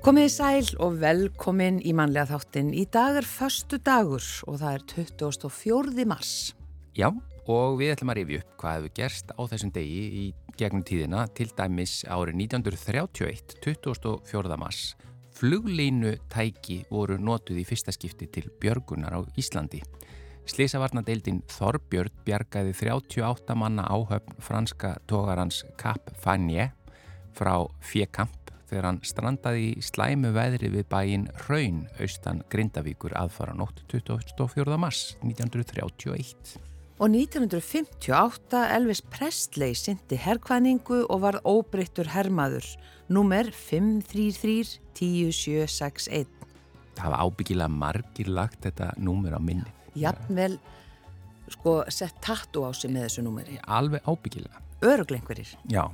Komið í sæl og velkomin í manlega þáttin. Í dag er förstu dagur og það er 24. mars. Já, og við ætlum að rifja upp hvað hefur gerst á þessum degi í gegnum tíðina, til dæmis árið 1931, 24. mars. Fluglínu tæki voru notuð í fyrsta skipti til björgunar á Íslandi. Slisavarnadeildin Þorbjörn bjargaði 38 manna áhöfn franska tógarans Cap Fagné frá Fjekamp þegar hann strandaði í slæmu veðri við bæin Raun austan Grindavíkur aðfara nótt 24. mars 1931. Og 1958 Elvis Presley syndi herrkvæningu og varð óbreyttur herrmaður, nummer 533 10761. Það hafa ábyggilega margir lagt þetta númer á minni. Jafnvel sko sett tattu á sig með þessu númeri. Alveg ábyggilega. Öruglengurir. Já,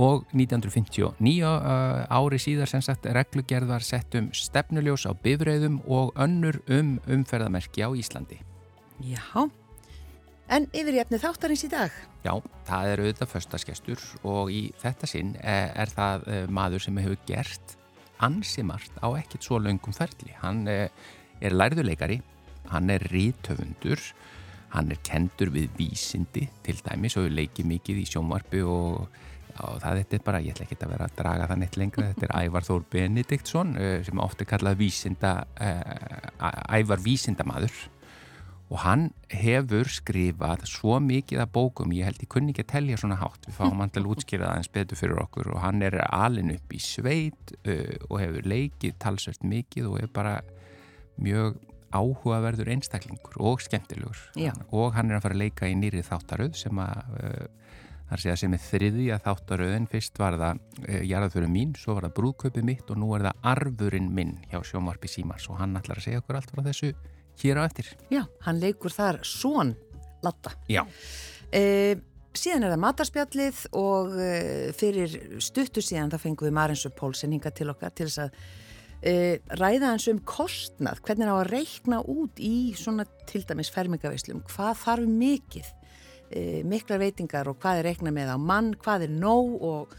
og 1959 uh, ári síðar sem sagt reglugerð var sett um stefnuljós á bifröðum og önnur um umferðamerki á Íslandi. Já, en yfir í efni þáttarins í dag? Já, það er auðvitað förstaskestur og í þetta sinn er, er það uh, maður sem hefur gert ansimart á ekkert svo laungum ferli. Hann uh, er lærðuleikari, hann er rítöfundur hann er kendur við vísindi til dæmis og leikið mikið í sjónvarpi og og það þetta er bara, ég ætla ekki að vera að draga það neitt lengra, þetta er Ævar Þór Benediktsson eh, sem ofta er kallað vísinda, uh, Ævar Vísindamadur og hann hefur skrifað svo mikið af bókum, ég held ég kunni ekki að telja svona hátt, við fáum alltaf útskýrað aðeins betur fyrir okkur. Og hann er alin upp í sveit uh, og hefur leikið talsvert mikið og er bara mjög áhugaverður einstaklingur og skemmtilegur. Já. og hann er að fara að leika í nýri þáttaröð sem að þar sé að sem er þriði að þáttaröðin fyrst var það e, jarðaföru mín, svo var það brúðkaupið mitt og nú er það arfurinn minn hjá sjómarpi Símars og hann ætlar að segja okkur allt frá þessu hér á eftir. Já, hann leikur þar svon latta. Já. E, síðan er það matarspjallið og e, fyrir stuttu síðan það fengum við Marinsur Pólsen hinga til okkar til þess að ræða hans um kostnað, hvernig það á að reikna út í svona til dæmis fermingaveislum, hvað þarf mikið e, miklar veitingar og hvað er reikna með á mann, hvað er nóg og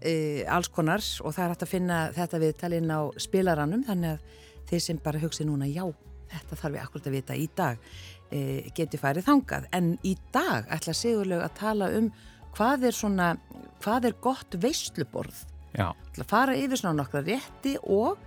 e, alls konar. Og það er hægt að finna þetta viðtalinn á spilarannum þannig að þeir sem bara hugsi núna já, þetta þarf við akkurat að vita í dag e, geti farið þangað. En í dag ætla Sigurlaug að tala um hvað er svona hvað er gott veistluborð að fara yfir svona nokkra rétti og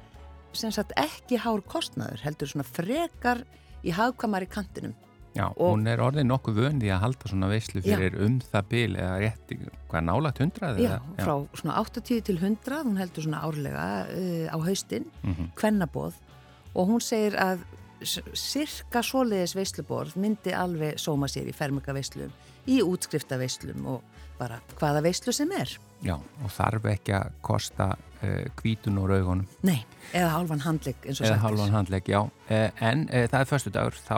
sem sagt ekki hár kostnaður heldur svona frekar í hagkamari kantinum Já, og hún er orðið nokkuð vöndi að halda svona veislu fyrir já. um það bil eða rétti, hvað nálagt hundrað? Já, já, frá svona 80 til 100 hún heldur svona árlega uh, á haustin, mm -hmm. kvennaboð og hún segir að cirka svoleiðis veisluborð myndi alveg sóma sér í fermingaveislum í útskriftavíslum og bara hvaða veislu sem er. Já, og þarf ekki að kosta uh, kvítun og raugunum. Nei, eða halvan handlegg eins og sagt. Eða halvan handlegg, já. Uh, en uh, það er förstu dagur, þá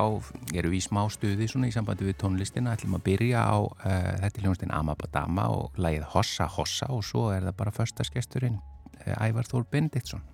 erum við í smá stuði svona í sambandi við tónlistina, ætlum að byrja á þetta er hljónstinn Amabadama og lægið Hossa Hossa og svo er það bara förstaskesturinn Ævar Þór Bendiktsson.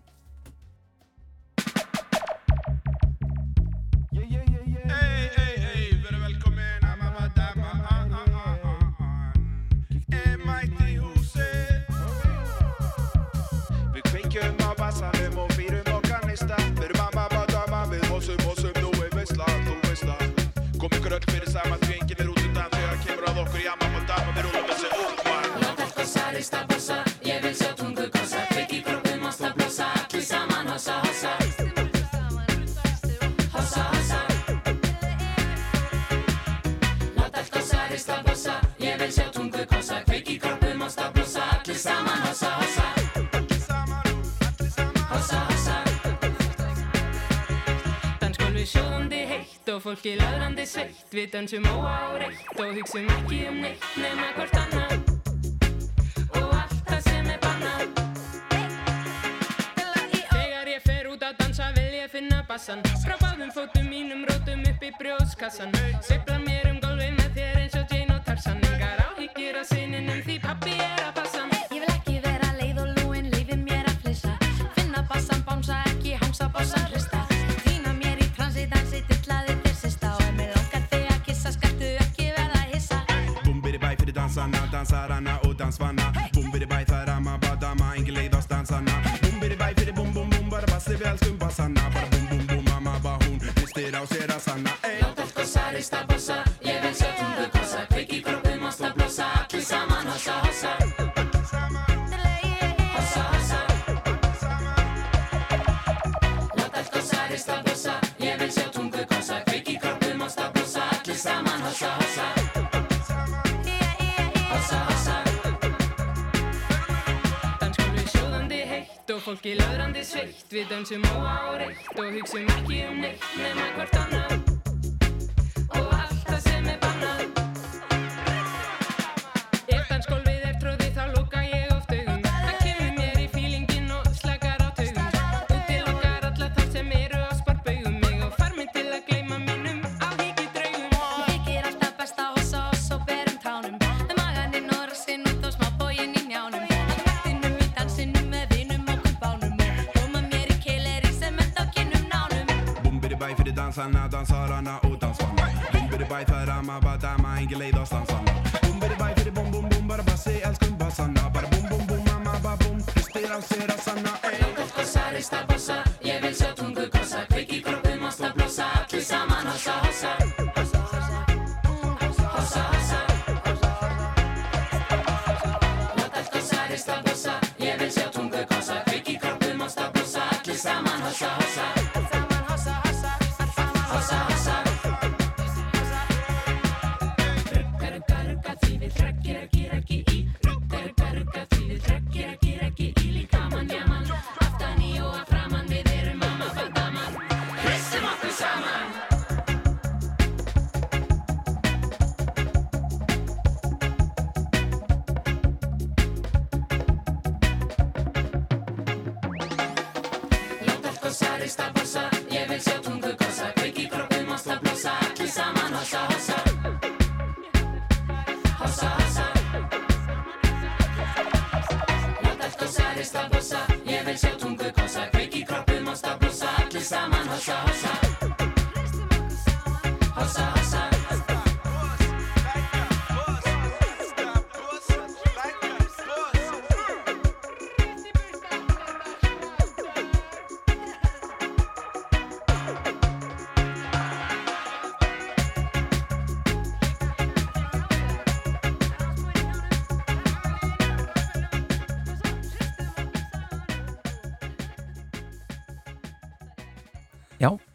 Fólki laðrandi sveitt Við dansum óáreitt og hugsaum ekki um neitt nema hvort annan Og allt það sem er bannan Þegar ég fer út að dansa vil ég finna bassan. Frá báðum fótum mínum rótum upp í brjóðskassan Sveifla mér bæ, fyrir dansa, ná dansar hann hana og dansvanna Boom-bidi-baj, tarama, badama, ingen leið á stansana Boom-bidi-baj, fyrir bum-bum-bum, bara bassi við elskum bassana Við dansum óáreitt og hugsum ekki um neitt nema hvort annað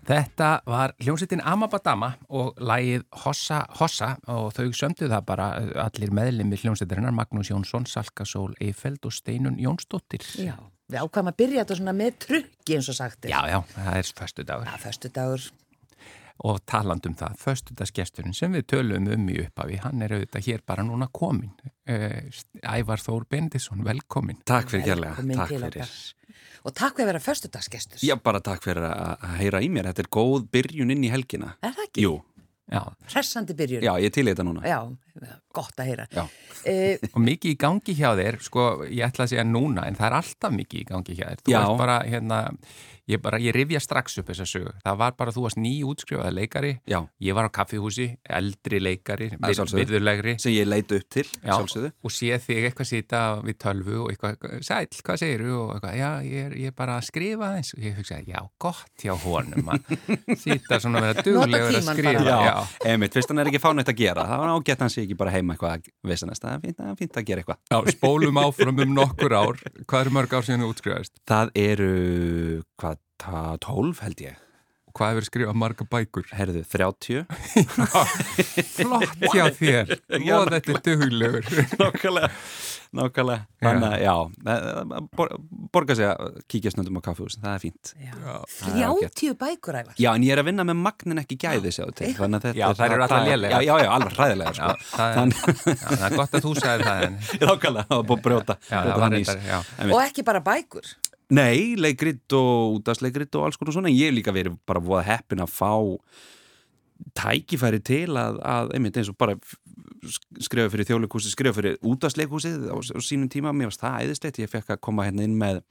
þetta var hljómsveitin Amabadama og lægið Hossa Hossa og þau sömdu það bara allir meðlemi hljómsveitirinnar Magnús Jónsson, Salkasól Eifeld og Steinun Jónsdóttir. Já, við ákvæmum að byrja þetta svona með trukki eins og sagt er. Já, já, það er förstu dagur. Já, föstu dagur. Og talandum það, föstudagsgesturinn sem við tölum um í upphafi, hann er auðvitað hér bara núna komin. Uh, Ævar Þór Bendisson, velkomin. Takk fyrir kærlega, takk fyrir. okkar. Og takk fyrir að vera föstudagsgestur. Já, bara takk fyrir að heyra í mér. Þetta er góð byrjun inn í helgina. Er það ekki? Jú, Já, Hressandi byrjun. já, ég til þetta núna. Já, gott að heyra. Eh, og mikið í gangi hjá þér, sko, ég ætla að segja núna, en það er alltaf mikið í gangi hjá þér. Þú bara, hérna, ég bara, ég rifja strax upp þessa sögu. Það var bara, þú varst ný útskrifaði leikari, Já, ég var á kaffihúsi, eldri leikari, Að virðulegri. sem ég leit upp til, Já, og sé þig eitthvað sýta við tölvu og eitthvað, sæl, hvað og eitthvað, já, ég er, ég er bara að skrifa eins og ég hugsaði, já, gott hjá honum að sýta svona að vera duglegur að skrifa, bara. já, Já, einmitt, fyrst hann er ekki fánætt að gera. Það var ágætt hann sé ekki bara heima eitthvað að vissanast. Það er fínt, fínt að gera eitthvað. já, spólum áfram um nokkur ár, hvað eru mörg ár síðan þú útskrifaðist Það eru, hvað, 12 held ég. og hvað hefur skrifað marga bækur? Herðu, 30. Flott hjá þér, og þetta er duglegur. Nákvæmlega, nákvæmlega. Þannig að, já, það- bor, borga sig að kíkja snöndum á kaffehús. Það er fínt. já. það er. 30 bækur ævar. Já, en ég er að vinna með magnin ekki gæði sjáðu til. Þannig að þetta Já, þær eru allar það- lélegar. Já, já, já, alveg hræðilega, Já, sko. það er, það er gott að þú sagði það Nákvæmlega, það var búið að brjóta. það brjóta. Og ekki bara bækur. Nei, leikrit og útastleikrit og alls konar svona. Ég hef líka verið bara voða heppin að fá tækifæri til að, að einmitt eins og bara skrifa fyrir þjóðleikúsið, skrifa fyrir útastleikúsið á, á sínum tíma. Mér varst það æðislegt. Ég fekk að koma hérna inn með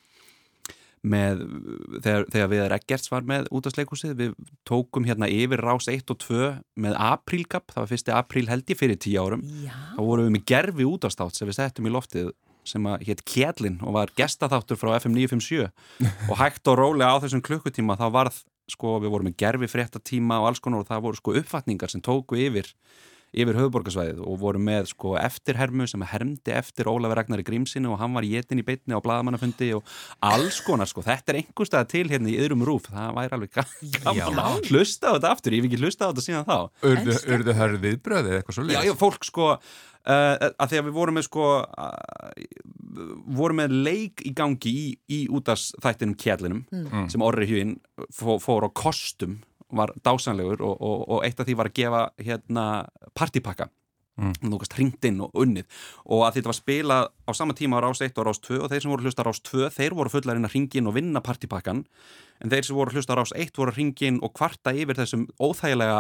með, þegar, þegar við Eggerts var með útastleikusið, við tókum hérna yfir rás 1 og 2 með aprílgap, það var fyrsti apríl held ég fyrir 10 árum, Já. þá vorum við með gerfi útastátt sem við settum í loftið sem að hétt Kjellin og var gestaþáttur frá FM 957 og hægt og rólega á þessum klukkutíma þá varð, sko, við vorum með gerfi fréttatíma og alls konar og það voru sko uppfatningar sem tóku yfir yfir höfuborgarsvæðið og voru með sko eftirhermu sem hermdi eftir Ólafur Ragnari Grímsinu og hann var jétin í beitni á bladamannafundi og alls konar sko, þetta er einhverstað til hérna í yðrum rúf, það væri alveg ga- gaman að hlusta á þetta aftur, ég hef ekki hlusta á þetta síðan þá. Urðu, urðu hörð viðbröðið eitthvað svo Já, já, fólk sko uh, að því að við vorum með sko uh, vorum með leik í gangi í, í útast þættinum kjallinum sem Orri Hjúin fó, fór á kostum var dásanlegur og, og, og eitt af því var að gefa hérna partipakka Mm. þú veist, hringt inn og unnið. Og að þetta var spilað á sama tíma á rás 1 og rás 2 og þeir sem voru að hlusta á rás 2 þeir voru fullarinn að hringin og vinna partipakkan en þeir sem voru að hlusta á rás 1 voru að hringin og kvarta yfir þessum óþægilega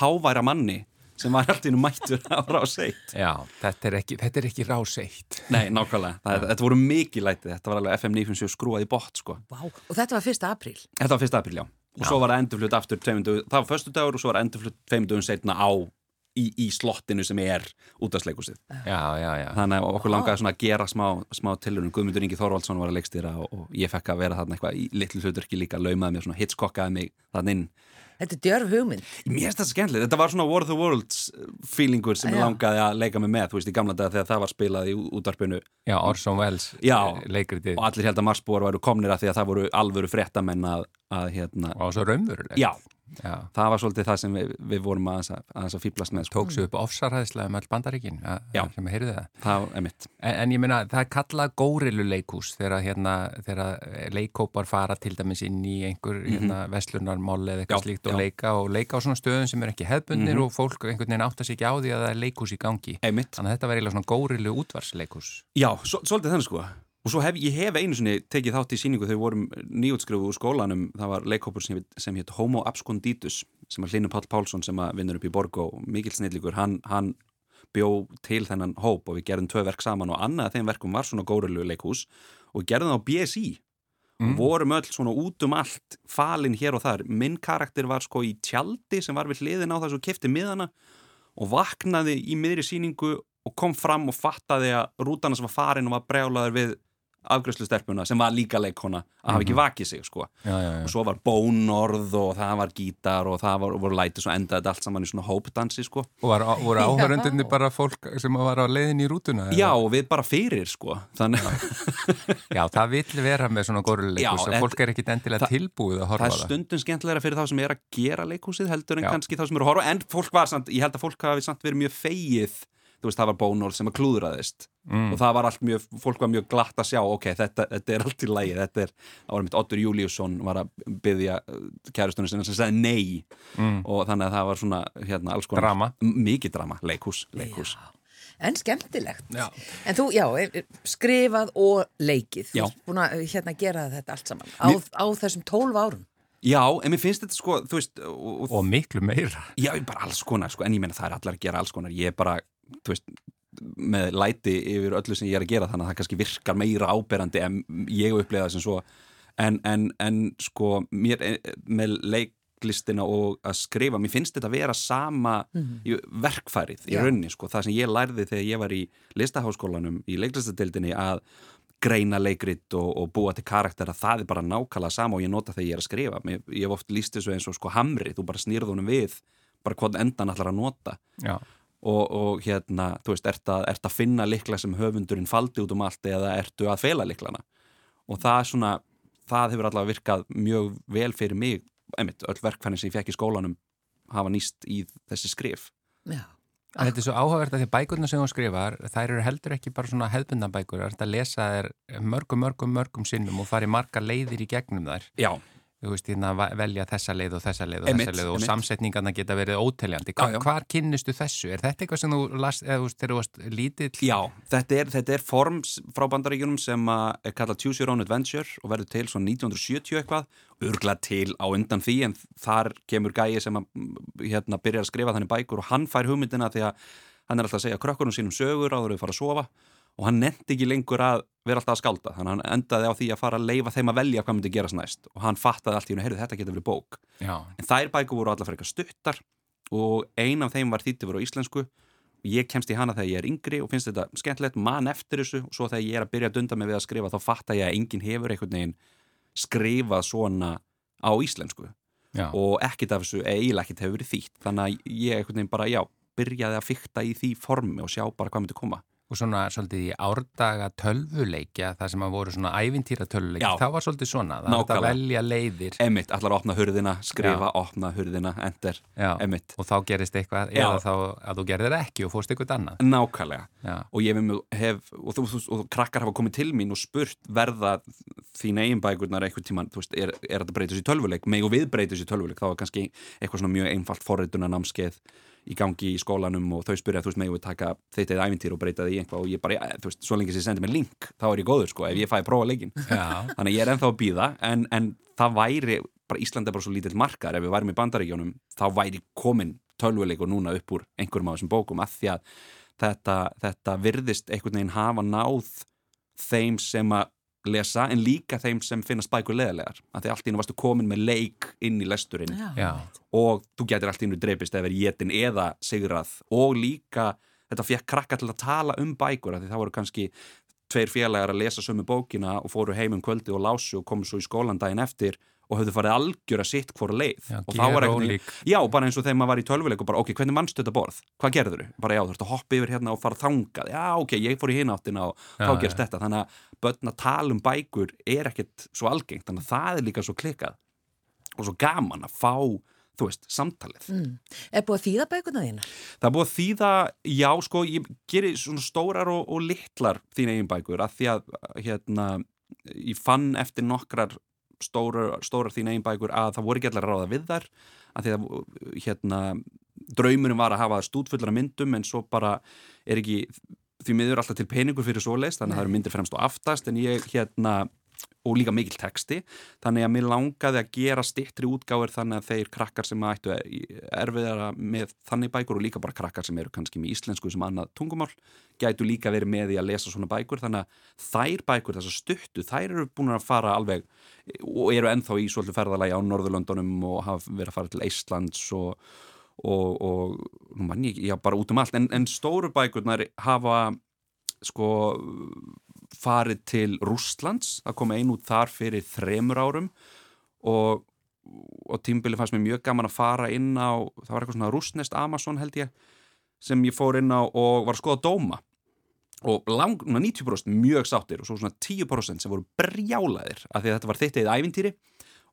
háværa manni sem var alltaf mættur á rás 1 Já, þetta er ekki, þetta er ekki rás eitt Nei, nákvæmlega, það, þetta voru mikið lætið. Þetta var alveg FM 957 skrúað í bott sko. Vá. Og þetta var fyrsta apríl. Þetta var 1. apríl, já. Og svo var það endurflutt aftur tveimur dögum, það var förstu dagur og svo var það endurflutt tveimur dögum setna á í, í slottinu sem er útastleikusið Já, já, já. Þannig að okkur langaði svona að gera smá, smá tilurinn Guðmundur Ingi Þorvaldsson var að leikstýra og, og ég fekk að vera þarna eitthvað í litlu hluturki líka laumaði mér svona hitskokkaði mig þannig inn Þetta er djörf hugmynd. Mér finnst þetta skemmtilegt, þetta var svona War of the Worlds feelingur sem ég langaði að leika mig með, þú veist, í gamla dag þegar það var spilað í útvarpinu. Já, Orson Welles Já. eh, og allir held að Marsbúar væru komnir að því að það voru alvöru fréttamenn að, að hérna, og svo raunverulegt. Já, Já. það var svolítið það sem við, við vorum aðeins að, að fýblast með sko. Tók svo upp ofsarhæðslega með all bandaríkin Já. það það er mitt En, en ég meina, það er kallað górilu leikús þegar, hérna, þegar leikópar fara til dæmis inn í einhver hérna, vestlunarmál eða eitthvað Já, slíkt og já. leika og leika á svona stöðum sem er ekki hefbundir og fólk einhvern veginn átta sig ekki á því að það er leikús í gangi. Þannig að þetta var eiginlega svona górilu útvarsleikús. Já, svo, svolítið þannig sko og svo hef ég hef einu sinni tekið þátt í síningu þegar við vorum nýjútskrifu úr skólanum. Það var leikhópur sem, sem hétt Homo Absconditus sem að Hlynur Páll Pálsson sem að vinnur upp í Borgó, mikill snillíkur hann, hann bjó til þennan hóp og við gerðum tvö verk saman og annað af þeim verkum var svona górilu leikhús og gerðum það á BSI og vorum öll svona út um allt falin hér og þar, minn karakter var sko í tjaldi sem var við hliðin á þessu kefti miðana og vaknaði í miðri síningu og kom fram og fattaði að rútana sem var farin og var brjálaður við afgjörslustelpuna sem var líka leikona að hafa ekki vakið sig sko Já, já, já. og svo var bónorð og það var gítar og það var, voru læti og endaði þetta allt saman í svona hópdansi sko Og var, voru áhörundinni bara fólk sem var á leiðin í rútuna? eða? Já, og við bara fyrir sko þannig að Já, það vill vera með svona að þetta- fólk er ekkit endilega tilbúið að það horfa á er það. stundum skemmtilegra fyrir þá sem er að gera leikhúsið heldur en Já. kannski þá sem eru að horfa en fólk var samt, ég held að fólk hafi samt verið mjög feigið þú veist, það var bónorð sem að klúðraðist Mm. og það var allt mjög, fólk var mjög glatt að sjá ok, þetta, þetta er allt í lægi þetta er, það var mitt Oddur Júliusson var að byggja kærustunum sinna sem sagði nei Mm. og þannig að það var svona hérna alls konar Drama. Mikið drama, leikhús, leikhús. En skemmtilegt. Já. En þú, já, skrifað og leikið. Þú ert búin að hérna, gera þetta allt saman á, Mér- á þessum tólf árum. Já, en mér finnst þetta sko, þú veist og, og, miklu meira. Já, bara alls konar, sko, en ég meina það er allar að gera alls konar, ég er bara, þú veist með læti yfir öllu sem ég er að gera þannig að það kannski virkar meira áberandi en ég upplega það sem svo. En, en, en sko, mér eh, með leiklistina og að skrifa, mér finnst þetta að vera sama í verkfærið í Já. rauninni, sko, það sem ég lærði þegar ég var í listaháskólanum í leiklistadeildinni að greina leikrit og, og búa til karaktera það er bara nákvæmlega sama og ég nota þegar ég er að skrifa. Mér, ég hef oft líst þessu eins og sko hamri þú bara snýrð honum við, bara hvað endan allar að nota. Já. Og, og hérna, þú veist, ert að, ert að finna likla sem höfundurinn faldi út um allt eða ertu að fela liklana og það er svona, það hefur allavega virkað mjög vel fyrir mig. Einmitt, öll verkfæni sem ég fekk í skólanum hafa nýst í þessi skrif Já. En þetta er svo áhugavert að því bækurna sem hún skrifar, þær eru heldur ekki bara svona hefðbundan bækur, það er að lesa þær mörgum, mörgum, mörgum sinnum og fari margar leiðir í gegnum þær. Já, veist, hérna velja þessa leið og þessa leið og Einmitt, þessa leið og einmitt. samsetningarna geta verið óteljandi. Hva. Hvar kynnistu þessu? Er þetta eitthvað sem þú las, eða veist, varst lítill? Já, þetta er, þetta er form frá bandaríkjunum sem að er kallað Choose Your Own Adventure og verður til svona 1970 eitthvað, örglað til á undan því en þar kemur gæi sem að mm, hérna, byrjar að skrifa þannig bækur og hann fær hugmyndina því að hann er alltaf að segja krökkunum sínum sögur áður við fara að sofa og hann nefndi ekki lengur að vera alltaf að skálda þannig að hann endaði á því að fara að leifa þeim að velja hvað myndi gerast næst. Og hann fattaði allt í hennu, heyrðu þetta getur verið bók. Já, en þær bækur voru allar frekar stuttar og ein af þeim var þýtti voru á íslensku. Og ég kemst í hana þegar ég er yngri og finnst þetta skemmtilegt, man eftir þessu. Og svo þegar ég er að byrja að dunda mig við að skrifa þá fatta ég að enginn hefur einhvern veginn skrifað svona á íslensku. Já. og ekkit af þessu eiginlega ekkit hefur verið þýtt. Þannig að ég einhvern veginn bara, já, byrjaði að fykta í því formi og sjá bara hvað myndi koma og svona svolítið í árdaga tölvuleikja, það sem að voru svona ævintýra tölvuleikja, Já. það var svolítið svona það var að velja leiðir. Emmitt, allar að opna hurðina, skrifa, opna hurðina, enter, Já. Emmitt og þá gerist eitthvað, Já. eða þá að þú gerðir ekki og fórst eitthvað annað. Nákvæmlega. Já, og ég hef, og, þú, þú, og krakkar hafa komið til mín og spurt verða þín eigin bækurnar einhvern tíman, þú veist, er, er þetta breytis í tölvuleik? Meg og við breytis í tölvuleik, þá er kannski eitthvað svona mjög einfalt forrituna námskeið í gangi í skólanum og þau spyrja, þú veist, megum við taka þeitt eða ævintýr og breyta það í einhvað og ég bara, þú veist, svo lengi sem ég sendi mér link þá er ég góður, sko, ef ég fæði prófa leikin þannig ég er ennþá að býða en, en það væri, bara Ísland er bara svo lítill markar, ef við værim í bandaríkjónum þá væri komin tölvuleikur núna upp úr einhverjum af þessum bókum, af því að þetta, þetta virðist einhvern veginn hafa náð þeim sem að lesa en líka þeim sem finnast bækur leðilegar af því allt í nú varstu komin með leik inn í lesturinn já, og þú getur allt í nú dreipist eða verið jetin eða sigrað. Og líka þetta fekk krakka til að tala um bækur af því það voru kannski tveir félagar að lesa sömu bókina og fóru heim um kvöldi og lásu og komu svo í skólan daginn eftir og höfðu farið algjör að sitt hvora leið Já, og þá var veginn, já, bara eins og þegar maður var í tölvuleik og bara, ok, hvernig mannstu þetta borð? Hvað gerður þú? Bara já, þú ert að hoppa yfir hérna og fara þangað já, ok, ég fór í hináttina og Já, þá gerst þetta, þannig að börn að tala um bækur er ekkert svo algengt þannig að það er líka svo klikkað og svo gaman að fá, þú veist, samtalið Mm. Er búið að þýða bækuna þína? Það er búið að þýða, já sko, ég gerir svona stórar og, og litlar þín eigin bækur að því að hérna, ég fann eftir nokkrar stórar, stórar þín eigin bækur að það voru ekki allar ráða við þar að því að hérna, draumurinn var að hafa stútfullara myndum en svo bara er ekki því miður alltaf til peningur fyrir svoleiðs þannig að það eru myndir fremst og aftast en ég hérna og líka mikill texti. Þannig að mér langaði að gera stittri útgáður þannig að þeir krakkar sem ættu erfiðara með þannig bækur og líka bara krakkar sem eru kannski með íslensku sem annað tungumál gætu líka verið með í að lesa svona bækur. Þannig að þær bækur, þessar stuttu þær eru búin að fara alveg og eru ennþá í svolítið ferðalagi á Norðurlöndunum og hafa verið að fara til Íslands og, og, og nú mann ég, já bara út um allt. En, en stóru bækurnar hafa sko farið til Rústlands, það kom ein út þar fyrir þremur árum og, og tímbili fannst mér mjög gaman að fara inn á, það var eitthvað svona rústnest Amazon held ég, sem ég fór inn á og var að skoða dóma. Og lang, svona 90% mjög sáttir og svo svona 10% sem voru brjálaðir af því að þetta var þitt eða ævintýri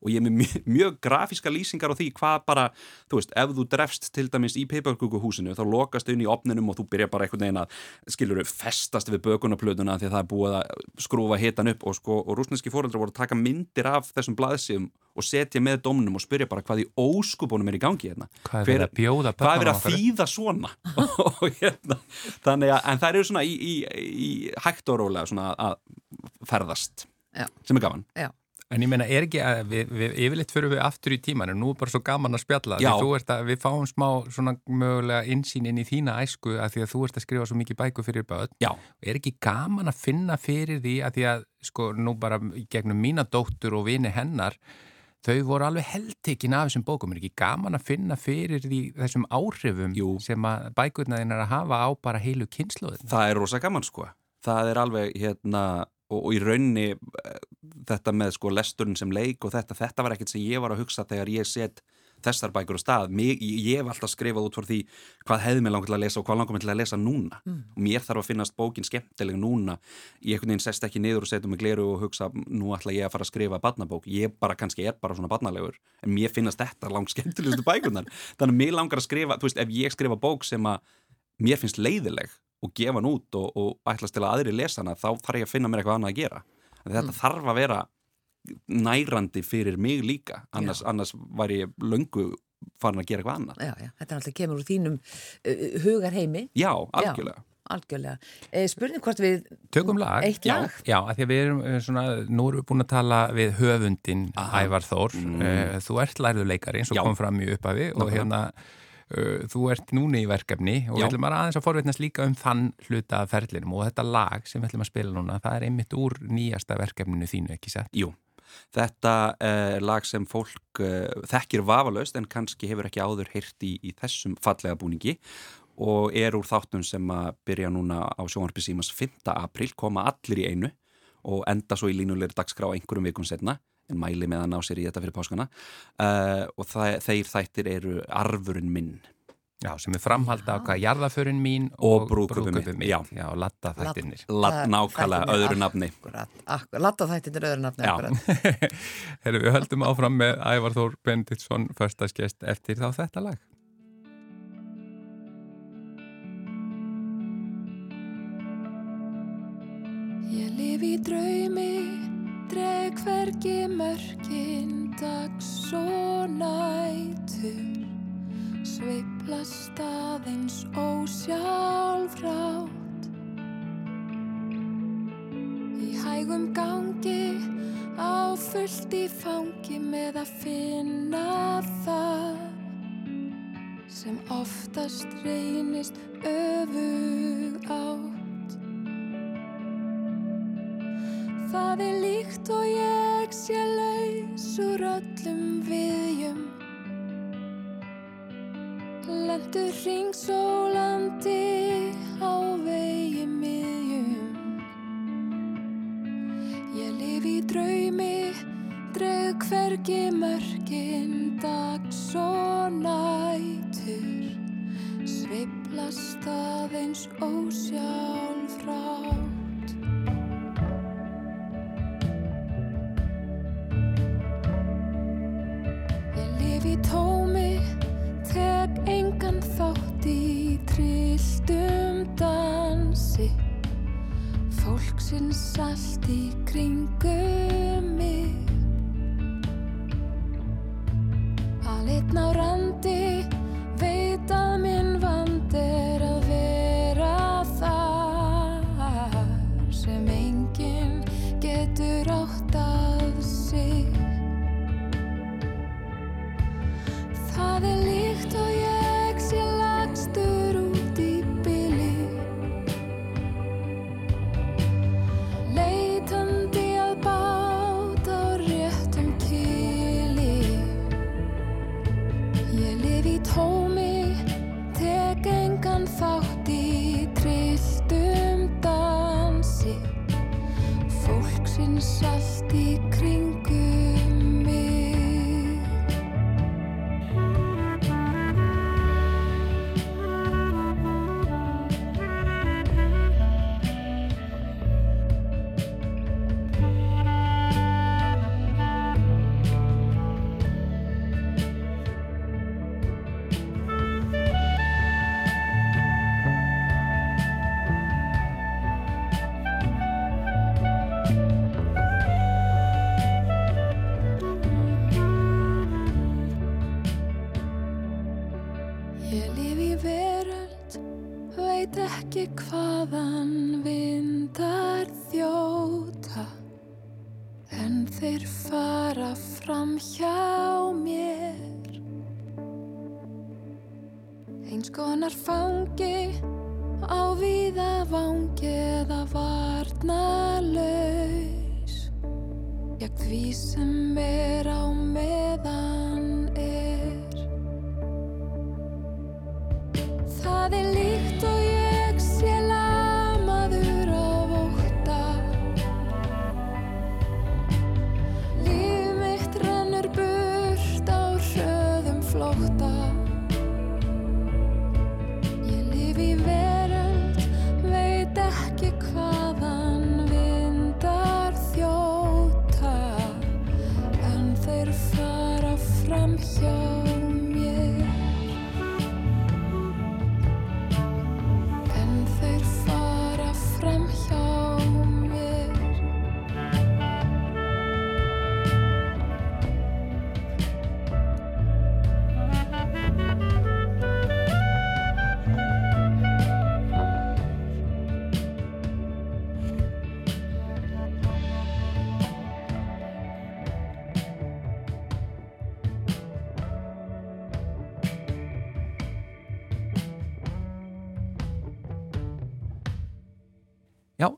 og ég er með mjög, mjög grafíska lýsingar á því hvað bara, þú veist, ef þú drefst til dæmis í peiparkukuhúsinu, þá lokast inn í opninum og þú byrjar bara einhvern veginn að skilur festast við bökunaplötuna því að það er búið að skrúfa hitan upp og sko, og rúsneski fóreldrar voru að taka myndir af þessum blaðsíðum og setja með domnum og spyrja bara hvað í óskupunum er í gangi hérna Hvað er verið að bjóða hvað er verið börnunum að upp? þýða svona og hérna, þannig að en það eru svona í, í, í hægt og rólega svona að ferðast Já. sem er gaman Já. En ég meina, er ekki að við, við yfirleitt fyrir við aftur í tíman en nú er bara svo gaman að spjalla. Já. því þú ert að, við fáum smá svona mögulega insýn inn í þína æsku að því að þú ert að skrifa svo mikið bæku fyrir börn. Já, er ekki gaman að finna fyrir því að því að sko nú bara gegnum mína dóttur og vini hennar þau voru alveg heldtekin af þessum bókum. Er ekki gaman að finna fyrir því þessum áhrifum Jú. sem að bækurna þín er að hafa á bara heilu kynsluðin það er rosa gaman sko. Það er alveg hérna og, og í raunni eh, þetta með sko lesturinn sem leik og þetta þetta var ekkert sem ég var að hugsa þegar ég set þessar bækur á stað. Mig, ég, hef alltaf skrifað út frá því hvað hefði mér langar til að lesa og hvað langar mér til að lesa núna. Og mér þarf að finnast bókin skemmtileg núna. Ég einhvern veginn sest ekki niður og setjum mig gleru og hugsa nú ætla ég að fara að skrifa barnabók. Ég bara kannski er bara svona barnalegur en mér finnast þetta langt skemmtilegustu bækunar þannig að mér langar að skrifa, þú veist, ef ég skrifa bók sem að mér finnst leiðileg og gefa hann út og, og ætlast til að aðri lesa hana þá þarf ég að finna mér eitthvað annað að gera en þetta þarf að vera nærandi fyrir mig líka annars, annars var ég löngu farin að gera eitthvað annað Já, já, þetta er alltaf kemur úr þínum uh, hugarheimi, Já, algjörlega algjörlega. Eh, spurning hvort við... Tökum lag. Eitt Já. lag? Já, af því að við erum eh, svona, nú erum við búin að tala við höfundin Aha. Ævar Þór. Mm. Þú ert lærðu leikari eins og Já. kom fram í upphafi og hérna uh, þú ert núna í verkefni og Já. við ætlum bara aðeins að forveitnast líka um þann hluta af ferlinum og þetta lag sem við ætlum að spila núna, það er einmitt úr nýjasta verkefninu þínu, ekki sett? Jú, þetta er lag sem fólk uh, þekkir vafalaust en kannski hefur ekki áður heyrt í, í þessum fallega búningi og er úr þáttum sem að byrja núna á sjónvarpi símas 5. apríl, koma allir í einu og enda svo í línulegri dagskrá einhverjum vikum setna en mæli með að ná sér í þetta fyrir páskana uh, og það, þeir þættir eru arfurinn minn Já, sem er framhald af hvað jarðaförin mín Og brúðkaupið mitt, mitt. já. Já, latta þættirnir. Það- nákvæmlega þættirnir, öðru nafni Akkurat, akkurat, latta þættir öðru nafni akkurat. Herru, við höldum áfram með Ævar Þór Benditsson, förstaskest eftir þá þetta lag. Ég lif í draumi, dreg hvergi mörkin dags og nætur. Sveiplast aðeins ósjálfrátt. Hægum gangi, á fullt í fangi með að finna það sem oftast reynist öfug átt Það er líkt og ég sé laus úr öllum viðjum. Lendur ringsólandi á vegi miðjum. Ég lif í draumi, dreg hvergi mörkin dags og nætur. Sveiflast aðeins ósjálfrátt Ég Fólksins allt í kringum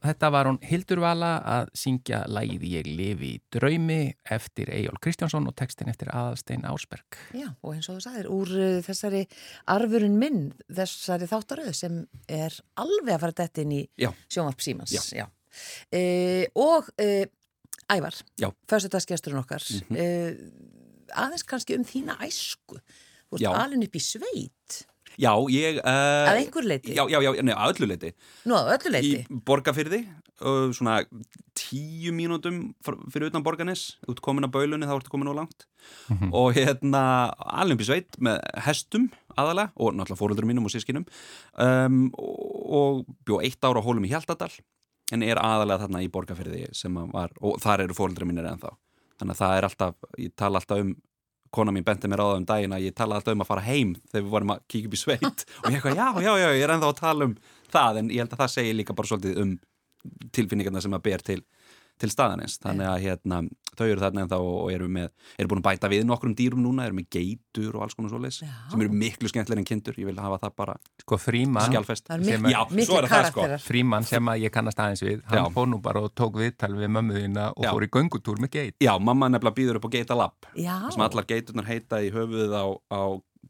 þetta var hún Hildur Vala að syngja lægið Ég lifi í draumi eftir Eyjól Kristjánsson og textin eftir Aðalstein Ásberg. Já, og eins og þú sagðir, úr uh, þessari arfurinn minn, þessari þáttaröð sem er alveg að fara dætt inn í Já. sjónvarp símans. Já. E, og e, Ævar, Já. föstudagsgesturinn okkar, Mhm. e, aðeins kannski um þína æsku. Þú ert Já. alin upp í sveit, Já, ég... Uh, að einhver leiti, Já, já, já, nei, að öllu leiti. nú að öllu leiti. Í borgarfyrði, uh, svona tíu mínútum fyrir utan borgarnes, út komin að baulunni, þá ertu komin og langt. Og hérna, alveg upp í sveit með hestum aðalega og náttúrulega fóröldurum mínum og sískinum um, og, og bjó eitt ára á hólum í Hjaltadal en er aðalega þarna í borgarfyrði sem að var, og þar eru fóröldurum mínir ennþá. Þannig að það er alltaf, ég tala alltaf um kona mín benti mér á það um daginn að ég tala alltaf um að fara heim þegar við vorum að kíkja upp í sveit. Og ég eitthvað, já, já, já, ég er ennþá að tala um það en ég held að það segir líka bara svolítið um tilfinningarna sem að ber til, til staðanins, þannig að hérna, þau eru þarna ennþá og eru með eru búin að bæta við nokkrum dýrum núna, eru með geitur og alls konar svoleiðis, Já. sem eru miklu skemmtilegir en kindur, ég vil hafa það bara Sko Fríman, skjálfest miklu, Já, svo er það, sko. Fríman sem að ég kannast aðeins við, hann Já. fór nú bara og tók viðtal við mömmu þína og Já. fór í göngutúr með geit. Já, mamma nefnilega býður upp á geita lapp Já, sem allar geiturnar heita í höfuðið á, á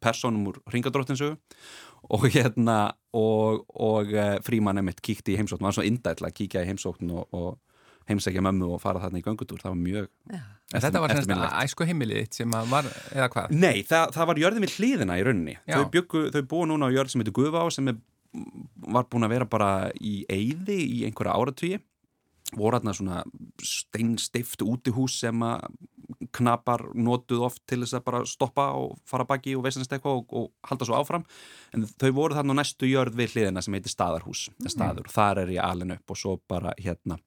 personum úr ringadróttinsu og hérna og, og uh, fríman emitt kíkti í heimsókn var svo indætla að kíkja í heimsókn og, og heimsækja mömmu og fara þarna í göngutúr það var mjög. En þetta var semst æsku heimilið sem að var, eða hvað? Nei, það, það var jörðin við hliðina í rauninni Já. þau, byggu, þau búa núna á jörð sem heitir Guðvá sem er, var búin að vera bara í eyði í einhverja áratvíi voru þarna svona steinstift útihús sem að knapar notuð oft til þess að bara stoppa og fara baki og veisnast eitthvað og, og halda svo áfram en þau voru þarna á næstu jörð við hliðina sem heitir staðarhús mm. staður, þar er ég alin upp og svo bara hérna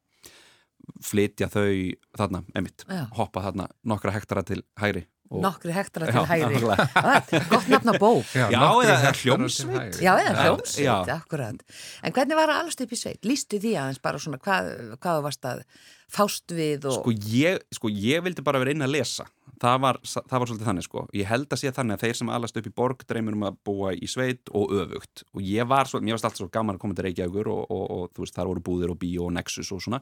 flytja þau þarna, emitt Já. hoppa þarna nokkra hektara til hægri og, Nokkri hektara Já, til hægri. nákvæmlega. Ah, Gott nafn á bók. Já, eða hljómsveit. Já, eða Já. hljómsveit, akkurat. En hvernig var að allast upp í sveit? Lýstu því aðeins bara svona hvað, hvað varst að fást við og... sko ég, sko ég vildi bara vera inn að lesa það var, það var svolítið þannig sko. Ég held að sé þannig að þeir sem alast upp í borg dreymir um að búa í sveit og öfugt. Og ég var svo, mér varst alltaf svo gaman að koma til Reykjavíkur og, og, og þú veist, þar voru búðir og bíó og Nexus og svona.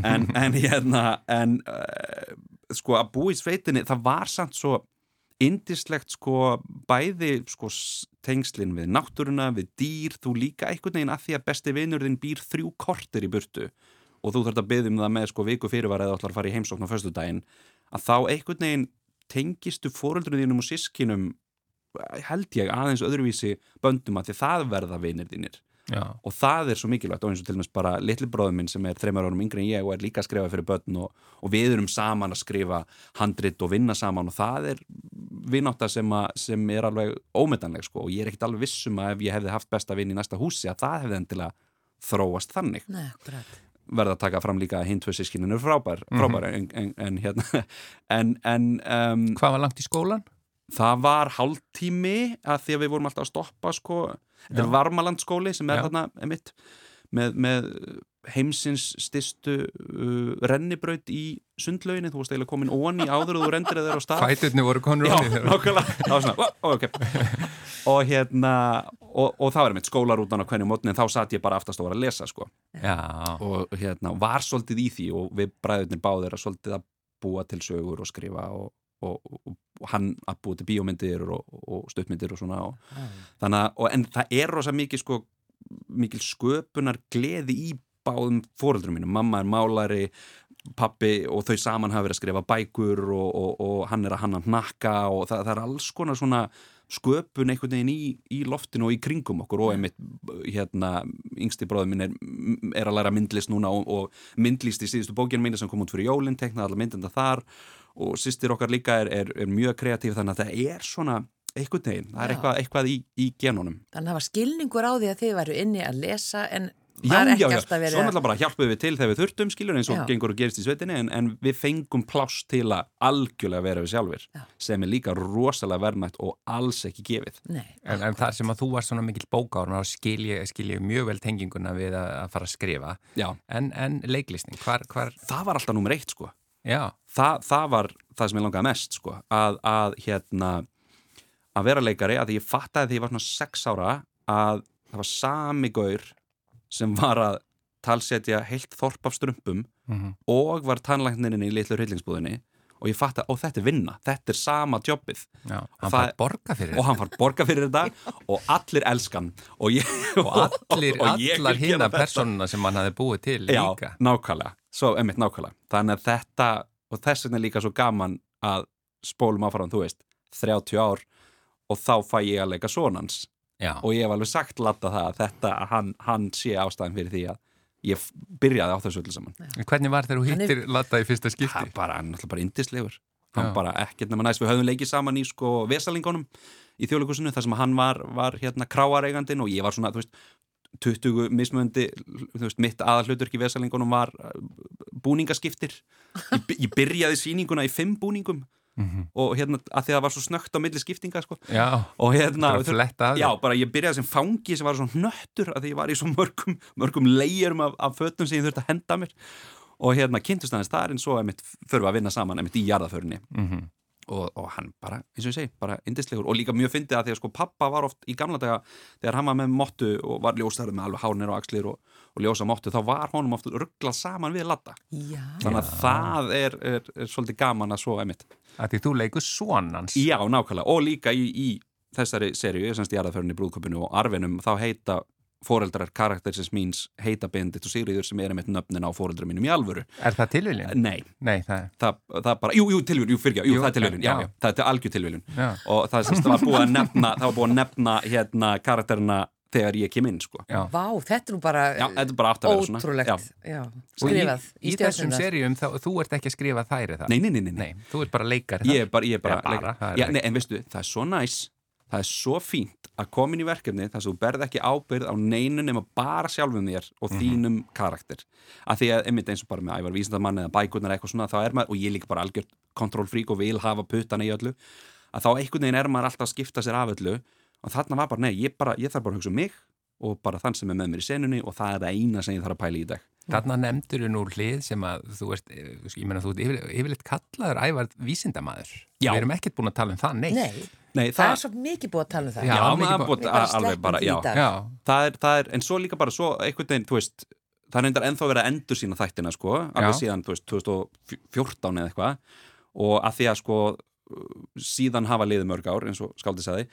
En, en hérna en uh, sko að búa í sveitinni það var samt svo indislegt sko bæði sko s- tengslin við náttúruna, við dýr þú líka einhvern veginn að því að besti vinur þinn býr þrjú kortir í burtu. Og þú þarf að byggja um það með sko viku fyrirvara eða ætlar að fara í heimsókn á föstudaginn að þá einhvern veginn tengistu fóreldrinu þínum og sískinum held ég aðeins öðruvísi böndum að því það verða vinir þínir Já. og það er svo mikilvægt og eins og til dæmis bara litli bróður minn sem er þreymar árum yngri en ég og er líka að skrifa fyrir börn og, og við erum saman að skrifa handrit og vinna saman og það er vinátta sem, að, sem er alveg ómetanleg sko og ég er ekkit alveg vissum að ef ég hefði haft besta vinn í næsta húsi að það hefði endilega þróast þannig Nei. Verða að taka fram líka að hinn tvö sískinin eru frábær, frábær en, en, en hérna en, en um, Hvað var langt í skólan? það var hálftími að því að við vorum alltaf að stoppa sko, þetta er Já. Varmalandskóli sem er Já. þarna emitt með, með heimsins stystu uh, rennibraut í sundlauginni, þú varst eiginlega komin onni áður og þú rendir þeir á stað. Fæturni voru konur Já, ofnir. nákvæmlega, það var svona ó, ó, ok. Og hérna og, og það var mitt skólarútan á hvernig mótni en þá satt ég bara aftast og var að lesa sko. Og hérna var svolítið í því og við bræðurnir báðir að svolítið að búa til sögur og skrifa og, og, og, hann að búa til bíómyndir og, og stuttmyndir og svona og, þannig að, en það er rosa mikið sko, mikil sköpunar gleði í báðum fóreldrum mínum, mamma er málari pappi og þau saman hafa verið að skrifa bækur og, og, og hann er að hanna hnakka og það, það er alls konar svona sköpun einhvern veginn í, í loftinu og í kringum okkur og einmitt hérna, yngsti bróður minn er, er að læra myndlist núna og, og myndlist í síðustu bókinu mínu sem kom út fyrir jólinn, teknaði allar myndenda þar og sýstir okkar líka er, er, er mjög kreatíf þannig að það er svona einhvern veginn, það er eitthvað, eitthvað í, í genunum. Þannig að það var skilningur á því að þið væru inni að lesa en Já, já, já, svo náttúrulega bara hjálpuðum við til þegar við þurftum skilur eins og Já. gengur og gerist í sveitinni en, en við fengum pláss til að algjörlega vera við sjálfur Já. sem er líka rosalega verðmætt og alls ekki gefið. Nei, En, en það sem að þú var svona mikill bókár þá skil ég, skil ég mjög vel tenginguna við að, að fara að skrifa. Já, en, en leiklisning, hvar, hvar það var alltaf nummer eitt sko. Já, Þa, það var það sem ég langaði mest sko að, að hérna að vera leikari, að ég fattaði því ég var svona sex ára að það var sami gaur sem var að talsetja heilt þorp af strumpum Mhm. og var tannlækninni í litlu hryllingsbúðinni og ég fatt að, ó þetta er vinna, þetta er sama jobbið. Já, hann Það- og hann far borga fyrir þetta og allir elskan og, ég, og allir, og allar hina þetta. personuna sem hann hafi búið til Já, líka. nákvæmlega, svo einmitt nákvæmlega. Þannig að þetta, og þess vegna er líka svo gaman að spólum áfram, þú veist 30 ár og þá fæ ég að leika sonans Já, og ég hef alveg sagt latta það að þetta, að hann, hann sé ástæðan fyrir því að ég byrjaði á þessu öllu saman. Hvernig var þegar þú Hann er- hittir Latta í fyrsta það skipti? er bara, hann er náttúrulega bara indislegur hann Já. bara ekkert nema næst, við höfum leikið saman í sko vesalingunum í þjóðleikusinu þar sem hann var, var hérna kráareigandinn og ég var svona, þú veist 20 mismöndi, þú veist, mitt aðalhluturk í vesalingunum var uh, búningaskiptir. Ég, ég byrjaði sýninguna í fimm búningum Mhm. og hérna, að því að það var svo snögt á milli skiptinga, sko Já, og hérna, bara Já, bara ég byrjaði sem fangi sem var svona hnöttur að því ég var í svo mörgum, mörgum leirum af, af fötum sem ég þurfti að henda mér og hérna kynntust aðeins þar en svo einmitt þurfa að vinna saman í jarðaförinni Mhm. Og, og hann bara, eins og ég segi, bara indislegur og líka mjög fyndið að því að sko pappa var oft í gamla daga þegar hann var með mottu og var ljóstarður með alveg hárnir og axlir og, og ljósa mottu þá var honum oft rugglað saman við latta Já. þannig að það er, er, er svolítið gaman að svo einmitt. Að því þú leikur sonans Já, nákvæmlega, og líka í, í þessari seríu, semst í aðraðförunni brúðköpunu og arfinum, þá heita foreldrar karaktersins míns heita Bendit og Sigriður sem er einmitt nöfnin á foreldrar mínum í alvöru. Er það tilviljun? Nei, Nei, það er það, það bara, jú, jú, tilviljun, jú, fyrir jú, Jú, það er tilviljun, já, já. já, það er algjör tilviljun og það, semst, var búið að nefna, það var búið að nefna hérna karakterina þegar ég kem inn, sko. Já. Vá, þetta er nú bara Já, þetta er bara aftur að vera svona. ótrúlegt. Já. Já. Og í, Skrifað í þessum seríum þá, þú ert ekki að skrifa þær er það? Nei, nei, nei, nei, nei. Nei, þú ert bara leikari Ég er bara, ég er bara, Já, bara, það er já, ekki- nei, en veistu, það er svo næs það er svo fínt að koma inn í verkefni þar sem þú berð ekki ábyrð á neinu nema bara sjálfum þér og Mhm. þínum karakter að því að, einmitt eins og bara með ævar vísindamann eða bækurnar eitthvað svona, þá er maður, og ég líka bara algjört kontrollfrík og vil hafa puttana í öllu að þá einhvern veginn er maður alltaf að skipta sér af öllu og þarna var bara, nei, ég, bara, ég þarf bara að hugsa um mig og bara þann sem er með mér í senunni og það er það eina sem ég þarf að pæla í dag Þarna nefndur þú nú hlið sem að þú ert, eh, ég meina þú ert yfir, yfirleitt kallaður ævar vísindamaður. Já. Við erum ekkert búin að tala um það, neitt. Nei, Nei, það er svo mikið búið að tala um það. Já, Já, mikið maður búið. bara alveg bara, já. Já, það er, það er, en svo líka bara svo einhvern veginn, þú veist, það reyndar ennþá verið að endur sína þættina, sko, alveg síðan, þú veist, 2014 eða eitthvað. Og að því að, sko, síðan hafa liðið mörg ár, eins og skáldi sagði.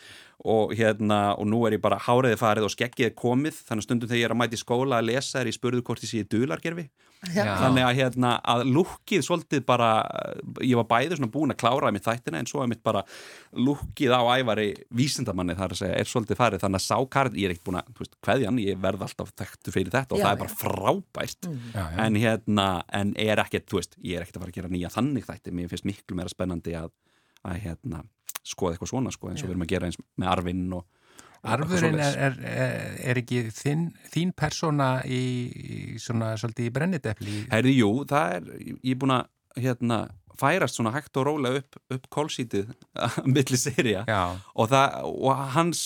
Og hérna, og nú er ég bara háriði farið og skeggið er komið, þannig að stundum þegar ég er að mæti í skóla að lesa er ég spurðu hvort ég sé í dulargerfi Já. Já. þannig að hérna að lukkið svolítið bara, ég var bæði svona búin að klára mitt þættina en svo er mitt bara lukkið á ævari vísindamanni þar að segja, er svolítið farið, þannig að sákart ég er ekkert búin að, þú veist, hverjan, ég verð alltaf þekktu fyrir þetta og Já, það er bara frábært já, já. en hérna, en er ekkert, þú veist ég er ekkert að fara að gera nýja þannig þætti mér finnst miklu meira spennandi að, að hérna, skoða eitthvað svona, sko, eins og við erum að gera eins með arfinn og Arfurinn er, er, er, ekki þín, þín persóna í, í svona svolítið í brennidepli. Herði, jú, það er, ég er búin að hérna, færast svona hægt og rólega upp, upp kólsítið milli serja Já, og, og hans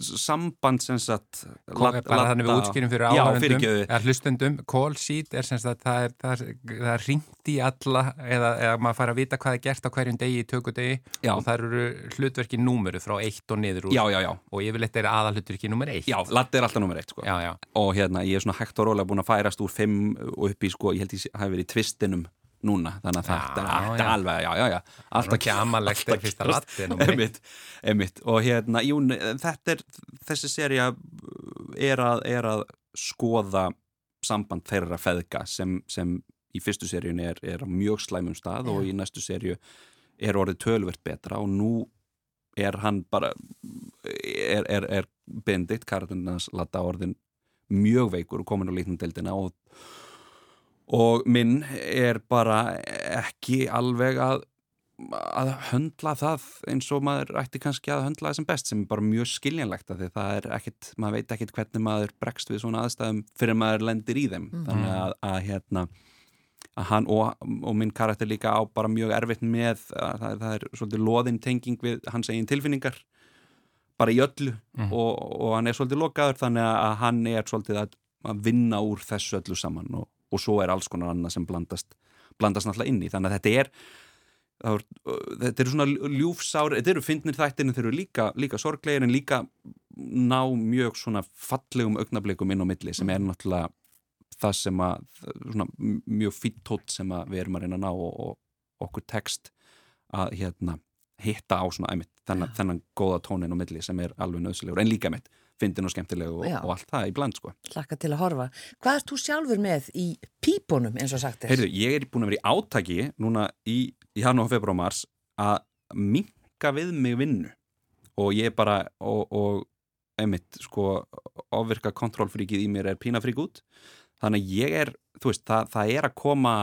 samband sem sagt Kom, bara þannig við útskýrum fyrir hlustendum, call sheet er sem sagt það er, það er, það er ringt í alla eða, eða maður fær að vita hvað er gert á hverjum degi í tökudegi Já. og það eru hlutverki númeru frá eitt og niður úr Já, já, og yfirleitt er aðalhlutverki númer eitt. já, latt er alltaf nummer eitt sko. já, já. og hérna, ég er svona hægt og rólega búin að færast úr fimm og upp í, sko, ég held ég hafi verið í tvistinum núna, þannig að þetta er já. alveg, já, já, alltaf ekki amalegt fyrsta latti númer eitt. einmitt, einmitt, og hérna, jú, þetta er þessi serja er að, er að skoða samband þeirra feðga sem, sem í fyrstu seríun er, er á mjög slæmum stað og í næstu seríu er orðið tölvert betra og nú er hann bara er, er, er Benedikt Karðunars latta orðin mjög veikur og komin á líknundeldina og, og minn er bara ekki alveg að að höndla það eins og maður ætti kannski að höndla það sem best sem er bara mjög skiljanlegt af því það er ekkit, maður veit ekkit hvernig maður bregst við svona aðstæðum fyrir maður lendir í þeim. Þannig að, að hérna að hann og, og minn karakter líka á bara mjög erfitt með að það, það er svolítið loðin tenging við hans eigin tilfinningar bara í öllu. Og, og hann er svolítið lokaður þannig að hann er svolítið að, að vinna úr þessu öllu saman og, og svo er alls konar annað sem blandast blandast náttúrulega inn í. Þannig að þetta er er, þetta eru svona ljúfsár þetta eru fyndnir þættir en þeir eru líka, líka sorglegir en líka ná mjög svona fallegum augnablikum inn á milli sem er náttúrulega það sem að svona, mjög fýtt tótt sem að við erum að reyna að ná og, og okkur text að hérna hitta á svona einmitt þennan, þennan góða tónin og milli sem er alveg nöðslegur en líka mitt, fyndin og skemmtileg og, og allt það í bland sko. Laka til að horfa. Hvað ert þú sjálfur með í pípunum eins og sagt er? Heyrðu, ég er búin að vera í átaki núna í, í janúar, februar og mars að minka við mig vinnu og ég er bara og, og einmitt sko ofvirka kontrollfríkið í mér er pínafrík út þannig að ég er, þú veist, það, það er að koma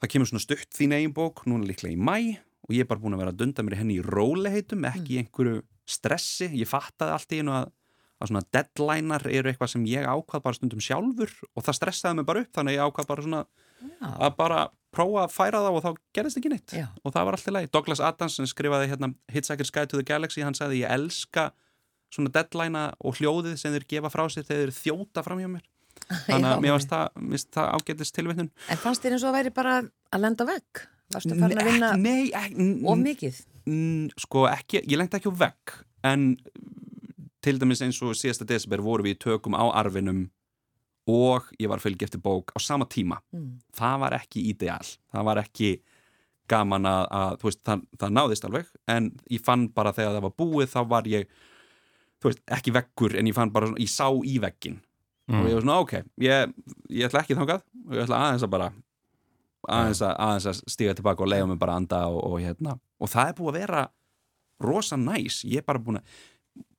það kemur svona stutt þín eigin bók, núna líklega í mæ og ég er bara búin að vera að dunda mér henni í róleheitum, ekki í einhverju stressi, ég fattaði allt í einu að að svona deadlinear eru eitthvað sem ég ákvað bara stundum sjálfur og það stressaði mig bara upp þannig að ég ákvað bara svona að bara prófa að færa það og þá gerðist ekki neitt Já. og það var allt í lagi. Douglas Adams sem skrifaði hérna Hitchhiker's Guide to the Galaxy hann sagði ég elska svona deadlinea og hljóðið sem þeir gefa frá sér þegar þeir þjóta fram hjá mér þannig Já. að mér varst það, það ágætist tilvittun En fannst þér eins og að væri bara að lenda vegg? Varstu farin að vinna Nei, ekki, of mikið? Mm, sko ekki, ég lengti ekki á vegg en til dæmis eins og síðasta desember voru við í tökum á arfinum og ég var að fylgja eftir bók á sama tíma. Mm. það var ekki ideal. Það var ekki gaman að, að þú veist, það, það náðist alveg en ég fann bara þegar það var búið þá var ég þú veist, ekki veggur en ég fann bara, svona- ég sá í veggin og ég var svona, ok, ég, ég ætla ekki þangað og ég ætla aðeins að bara aðeins að, aðeins að stíga tilbaka og leiða mig bara að anda og, og hérna, og það er búið að vera rosa næs, ég er bara búin að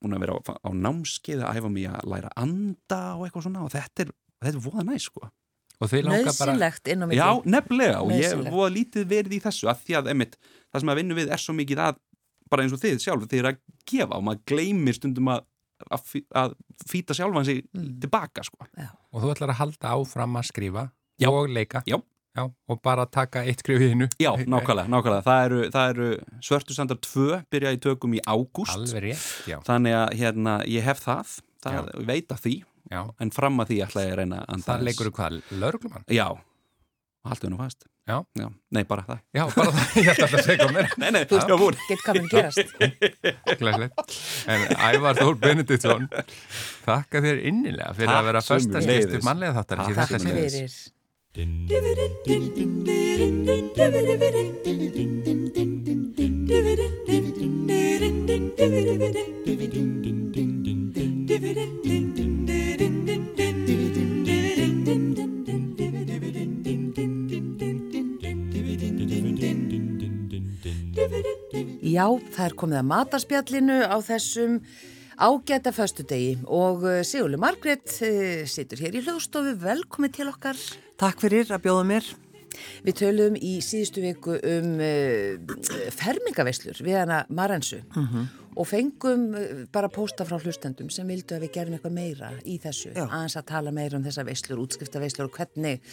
búin að vera á, á námskeið að æfa mig að læra að anda og eitthvað svona og þetta er, þetta er voða næs sko langar bara Nauðsynlegt inn á milli. Já, nefnilega og ég Nauðsynlegt. voða lítið verið í þessu að því að, einmitt, það sem að vinna við er svo mikið að bara eins og þið sjálf, þið er að gefa og maður gleymir stundum að, að, að fýta sjálfan sig Mm. tilbaka sko. og þú ætlar að halda áfram að skrifa Já. og leika Já. Og bara taka eitt skrif í hinnu Já, nákvæmlega, nákvæmlega. Það eru, það eru Svörtusandar 2 byrja í tökum í ágúst Alveg rétt, já, þannig að hérna, ég hef það, það Já. veit að því já. en fram að því ætla ég að reyna að Það aðeins. leikur hvað, lauruglumann? Já, haldið nú fast Já. Nei, bara það Já, bara það, ég ætla að segja mér Nei, nei, já, búin Get hvað mun gerast. Glæslegt. En Ævar Þór Benediktsson þakka þér innilega fyrir Takk að vera Já, það er komið að matarspjallinu á þessum ágæta föstudegi og uh, Sigurlu Margrét uh, situr hér í hljóðstofu, velkomið til okkar. Takk fyrir að bjóða mér. Við töluðum í síðustu viku um uh, fermingaveislur við hana Marensu og fengum bara pósta frá hlustendum sem vildu að við gerum eitthvað meira í þessu, aðeins að tala meira um þessar veislur, útskrifta og hvernig,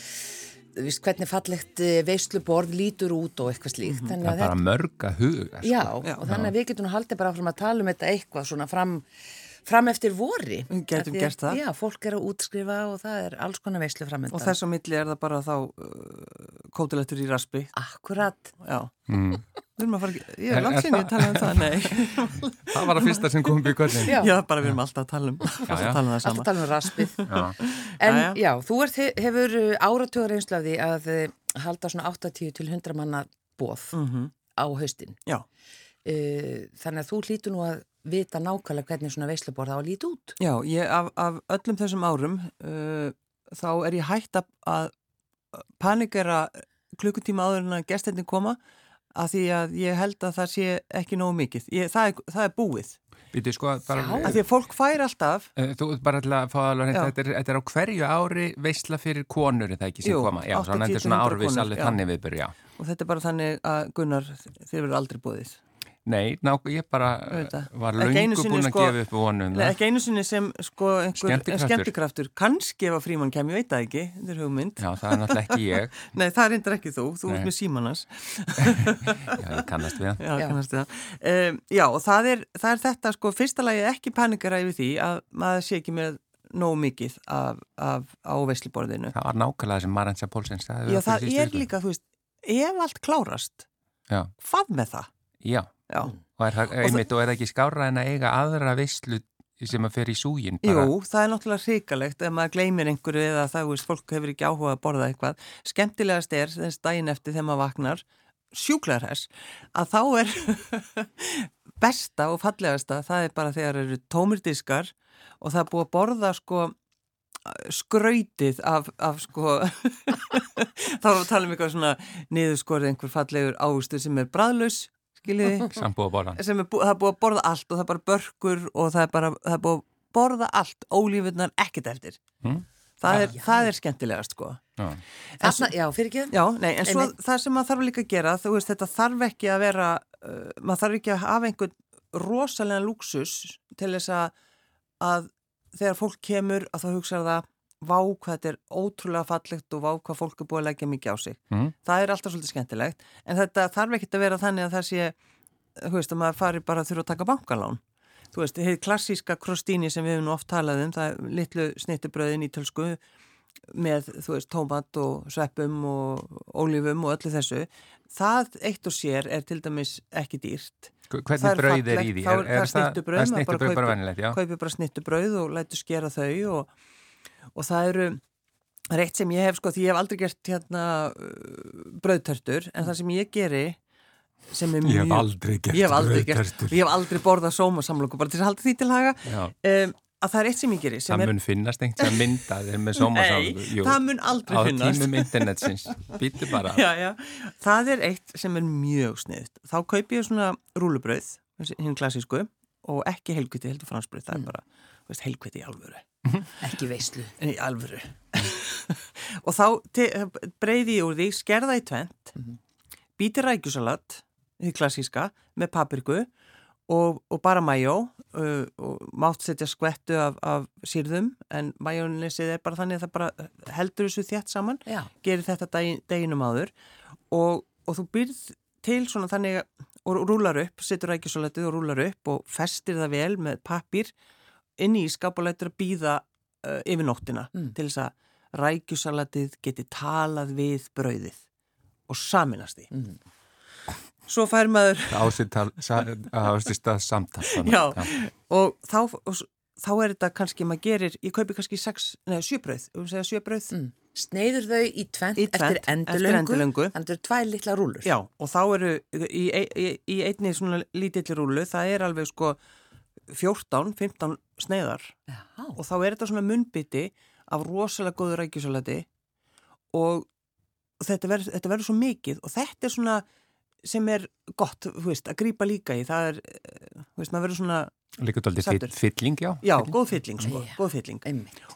víst, hvernig fallegt uh, veisluborð lítur út og eitthvað slíkt. Það Þannig er að bara mörg að huga sko. Já, Já. og þannig að við getum haldið bara áfram að tala um þetta eitthvað svona fram, fram eftir gætum Af því að- gert það. Já, fólk er að útskrifa og það er alls konar veislu framöndan. Og þess á milli er það bara þá uh, kótilettur í raspi. Akkurat. Já. Mm. Við erum að fara ekki, ég Er- langt sinni að tala um það, nei. Það var að fyrsta sem kom upp í kvöldin Já. Já, bara við erum alltaf að tala um, alltaf að já. tala um það Alltaf sama. tala um raspið. Já. En já, þú ert, hefur einslu af því að eh, halda svona 80 til 100 manna bóð Mm á haustin. Já. Uh, þannig að þú hlýtur nú að vita nákvæmlega hvernig svona veisluborð á að líti út. Já, ég, af, af öllum þessum árum uh, þá er ég hægt að, að panikera klukkutíma áður en að gestinni koma að því að ég held að það sé ekki nógu mikið. Ég, það, er, það er búið. Býtu sko bara Já. Að því að fólk fær alltaf Eh, Þú bara til að fá alveg þetta er, þetta er á hverju ári veisla fyrir konur er það ekki sem Jú, koma Já, svona 80 þetta er svona 100 árvis alveg þannig viðbyrja og þetta er bara þannig að Gunnar, þið verður aldrei búið. Nei, ná, ég bara veit það. var löngu búin að sko- gefa upp vonum Nei, ekki einu sinni sem sko einhver Skemmtikraftur. skemmtikraftur. Kannski ef að frímann kem, ég veit það ekki, þetta er hugmynd. Já, það er náttúrulega ekki ég Nei, það er reyndar ekki þú, þú Nei. ert með símanans. Já, ég kannast við það Já, Já. kannast það. Um, já, og það er, það er þetta, sko, fyrsta lagi ekki panikara yfir því að maður sé ekki með nógu mikið af, af á veisliborðinu. Það var nákvæmlega sem Marantja Pólsson sagði Já, við það er líka, þú veist, ef allt klárast, Já, hvað með það? já, Já, og er það, einmitt, og er það ekki skára en að eiga aðra veislu sem að fer í súgin bara. Jú, það er náttúrulega hrikalegt ef maður gleymir einhverju eða það, þú veist, fólk hefur ekki áhuga að borða eitthvað. Skemmtilegast er þess daginn eftir þegar maður vaknar, sjúklar þess, að þá er besta og fallegasta, það er bara þegar eru tómir diskar og það er búið að borða sko skrautið af, af sko þá erum við að tala um eitthvað svona niðurskorið einhver fallegur águstu sem er bræðlaus, skiljiði sem er, bú, það er búið að borða allt og það er bara börkur og það er bara það er búið að borða allt, ólífurnar ekkert eftir Mm. það, er, það er skemmtilegast sko Já. Þarna, já, fyrir ekki já, nei, en svo Einmitt. það sem maður þarf líka að gera þú veist, þetta þarf ekki að vera uh, maður þarf ekki að hafa einhvern rosalega luxus til þess að, að þegar fólk kemur að þá hugsa það vá hvað þetta er ótrúlega fallegt og vá hvað fólk er búið að leggja mikið á sig Mm. það er alltaf svolítið skemmtilegt en þetta þarf ekkert að vera þannig að það sé þú veist að maður fari bara að þurfa að taka bankalán þú veist, heið klassíska krostíni sem við hefum oft talað um, það er litlu snittubröðin í tölsku með, þú veist, tómat og sveppum og ólífum og öllu þessu það eitt og sér er til dæmis ekki dýrt Hvernig er brauð er í því? þá er- það er snittubrauð, Það er maður bara bara kaupir- venilegt, já. kaupi bara snittubrauð og lætur skera þau og, og það eru það er eitt sem ég hef sko því ég hef aldrei gert hérna uh, brauðtörtur en það sem ég geri sem er mjög ég hef aldrei gert, brauðtertur. ég hef aldrei borðað sómasamlöku bara til að halda því til haga um, að það er eitt sem ég geri sem Það er, mun finnast einhvern sem mynda þeir með nei, sómasálu. það mun aldrei Á finnast tímum internetsins. Býtu bara. já, já. það er eitt sem er mjög sniðt þá kaupi ég svona rúlubrauð hinn klassísku og ekki helgviti heldur fransbrauð, það er bara þú veist, helgviti í alvöru. Ekki veislu. En í alvöru. Og þá breiði ég úr því skerða í tvent bíti rækjusalat því klassíska með papriku og, og bara majó uh, og mátt setja skvettu af, af sýrðum en majónisið er bara þannig að það bara heldur þessu þétt saman já, gerir þetta daginn, deginum áður. Og, og þú byrð til svona þannig og rúlar upp, setur rækjusalatið og rúlar upp og festir það vel með pappir inn í skap og lætur að býða uh, yfir nóttina Mm. til þess að rækjusalatið geti talað við brauðið og saminast því. Mm. Svo fær maður, Ásist að samtal. þannig. Já. og þá, og, þá er þetta kannski, maður gerir, ég kaupi kannski sex, neða sjöbrauð, um segja sjöbrauð, mm. sneiður þau í tvent, Í tvennt, eftir endulöngu þannig að þetta eru tvær litla rúlur Já, og þá eru í, í, í einni svona lítilli rúlu, það er alveg sko 14, 15 sneiðar. Já. og þá er þetta svona munnbytti af rosalega góðu rækjusalati og þetta verður svo mikið og þetta er svona sem er gott, þú veist, að grípa líka í það er, eh, þú veist, maður verður svona Líka fyll- fylling, já. já, Fylling. góð fylling, sko, Já. góð fylling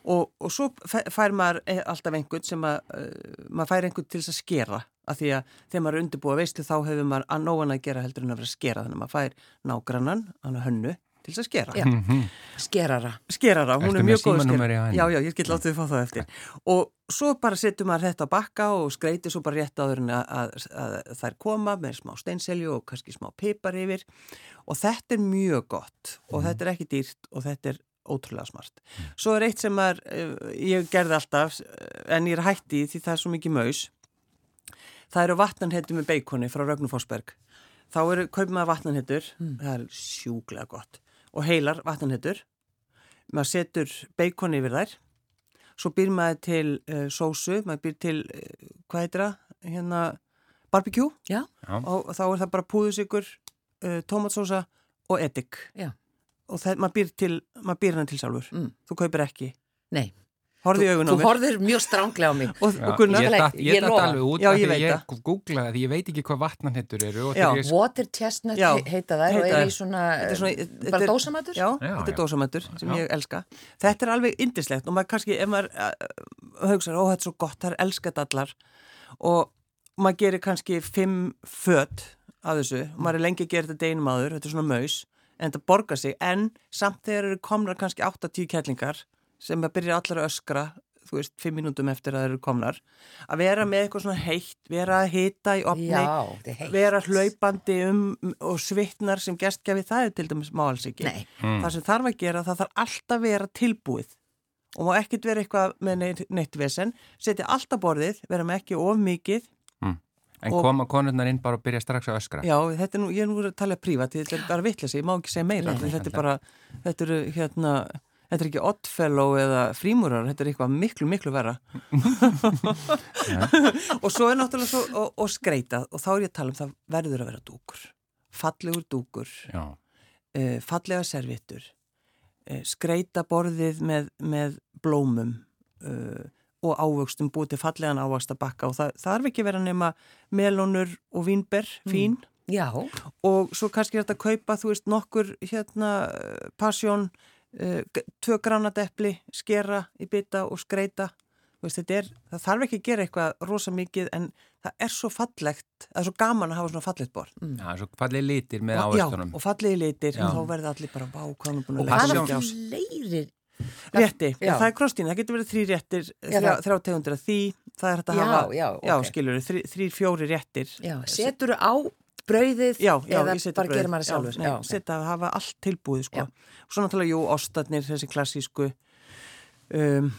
og, og svo fæ- fær maður eh, alltaf einhvern sem að uh, maður fær einhvern til þess að skera af því að þegar maður er undirbúið veislu þá hefur maður að nógan að gera heldur en að vera að skera þannig að maður fær nágrannan, hann að hönnu til þess að skera. Já. Mhm. skerara Skerara, hún Ertu er mjög góð skera. Já, já, ég get látið að fá það eftir. Og svo bara setur maður þetta á bakka og skreitir svo bara rétt áður en að, að, að þær koma með smá steinselju og kannski smá pipar yfir og þetta er mjög gott og þetta er ekki dýrt og þetta er ótrúlega smart. Svo er eitt sem maður, eh, ég gerði alltaf en ég er hætti því það er svo mikið maus. Það eru vatnanhettur með beikoni frá Rögnufossberg. Þá eru, kaupið maður vatnanhettur, það er sjúglega gott. Og heilar vatnanhettur. Maður setur beikoni yfir þær. Svo býr maður til uh, sósu, maður býr til, uh, hvað heitir það, hérna, barbecue. já. Og þá er það bara púðusikur, uh, tómatsósa og edik. já, Og það, maður býr til, maður býr hann til sjálfur. Mm. Þú kaupir ekki. nei Horfðu í augun á þú mér. horfir mjög stránglega á mig Og, Já, og Gunnar, Ég Ég ég lofa. alveg út Já, af ég því veit ég googlaði því ég veit ekki hvað vatnanhettur eru og Já. ég water chestnut Já, he- heita þær og heita eru þær. í svona, Þetta er svona- þetta bara er- dósamatur Já, Já, þetta er dósamættur sem Já. ég elska. Þetta er alveg indislegt og maður kannski, ef maður uh, hugsa, ó þetta er svo gott, það er elskat allar og maður gerir kannski fimm fött af þessu og maður er lengi að gera þetta deginum áður, þetta er svona maus, en þetta borgar sig, en samt þegar eru komnar kannski 8-10 kettlingar sem að byrja allar að öskra, þú veist, 5 mínútum eftir að það eru komnar, að vera með eitthvað svona heitt, vera að hita í opni, já, er vera hlaupandi um og svitnar sem gestgjafi það er til dæmis má alls ekki. Mm. Það sem þarf að gera það þarf alltaf að vera tilbúið og má ekkert vera eitthvað með neitt, neitt vesen, setja alltaf borðið, vera með ekki of mikið Mm. En Og- koma konurnar inn bara og byrja strax að öskra? Já, þetta er nú, ég er nú að tala prívat, þetta er bara vitleysi, ég má ekki segja meira, þetta er bara, þetta eru hérna, þetta er ekki Oddfellow eða frímúrar, þetta er eitthvað miklu, miklu verra. og svo er náttúrulega svo, og, og skreitað, og þá er ég að tala um það verður að vera dúkur, fallegur dúkur, uh, fallega servittur, uh, skreita borðið með, með blómum uh, og ávöxtum búið til fallegan ávöxt að bakka og það þarf ekki vera nema melónur og vínber, fín. Já, og svo kannski er þetta að kaupa, þú veist, nokkur hérna, eh, pasjón tvö granatepli skera í bita og skreita veist, þetta er, það þarf ekki að gera eitthvað rosa mikið en það er svo fallegt það er svo gaman að hafa svona fallegt borð Já, svo fallið litir með já, ávöxtunum. og fallegi litir Já. og þá verða allir bara, hvað er búin Og að hvað leggja passion- er fleiri? rétti, Já. það er krostín, það getur verið þrý réttir Já, þrjá, þrjá tegundir af því það er hægt að Já, hafa, já, já ok. skilur þrý, þrý, fjóri réttir Já, setur á brauðið Já, já, eða bara brauð. gerir maður það sjálfur? Já, nei, setja að hafa allt tilbúið, sko. Og svo náttúrulega, jú, ostarnir, þessi klassísku, um,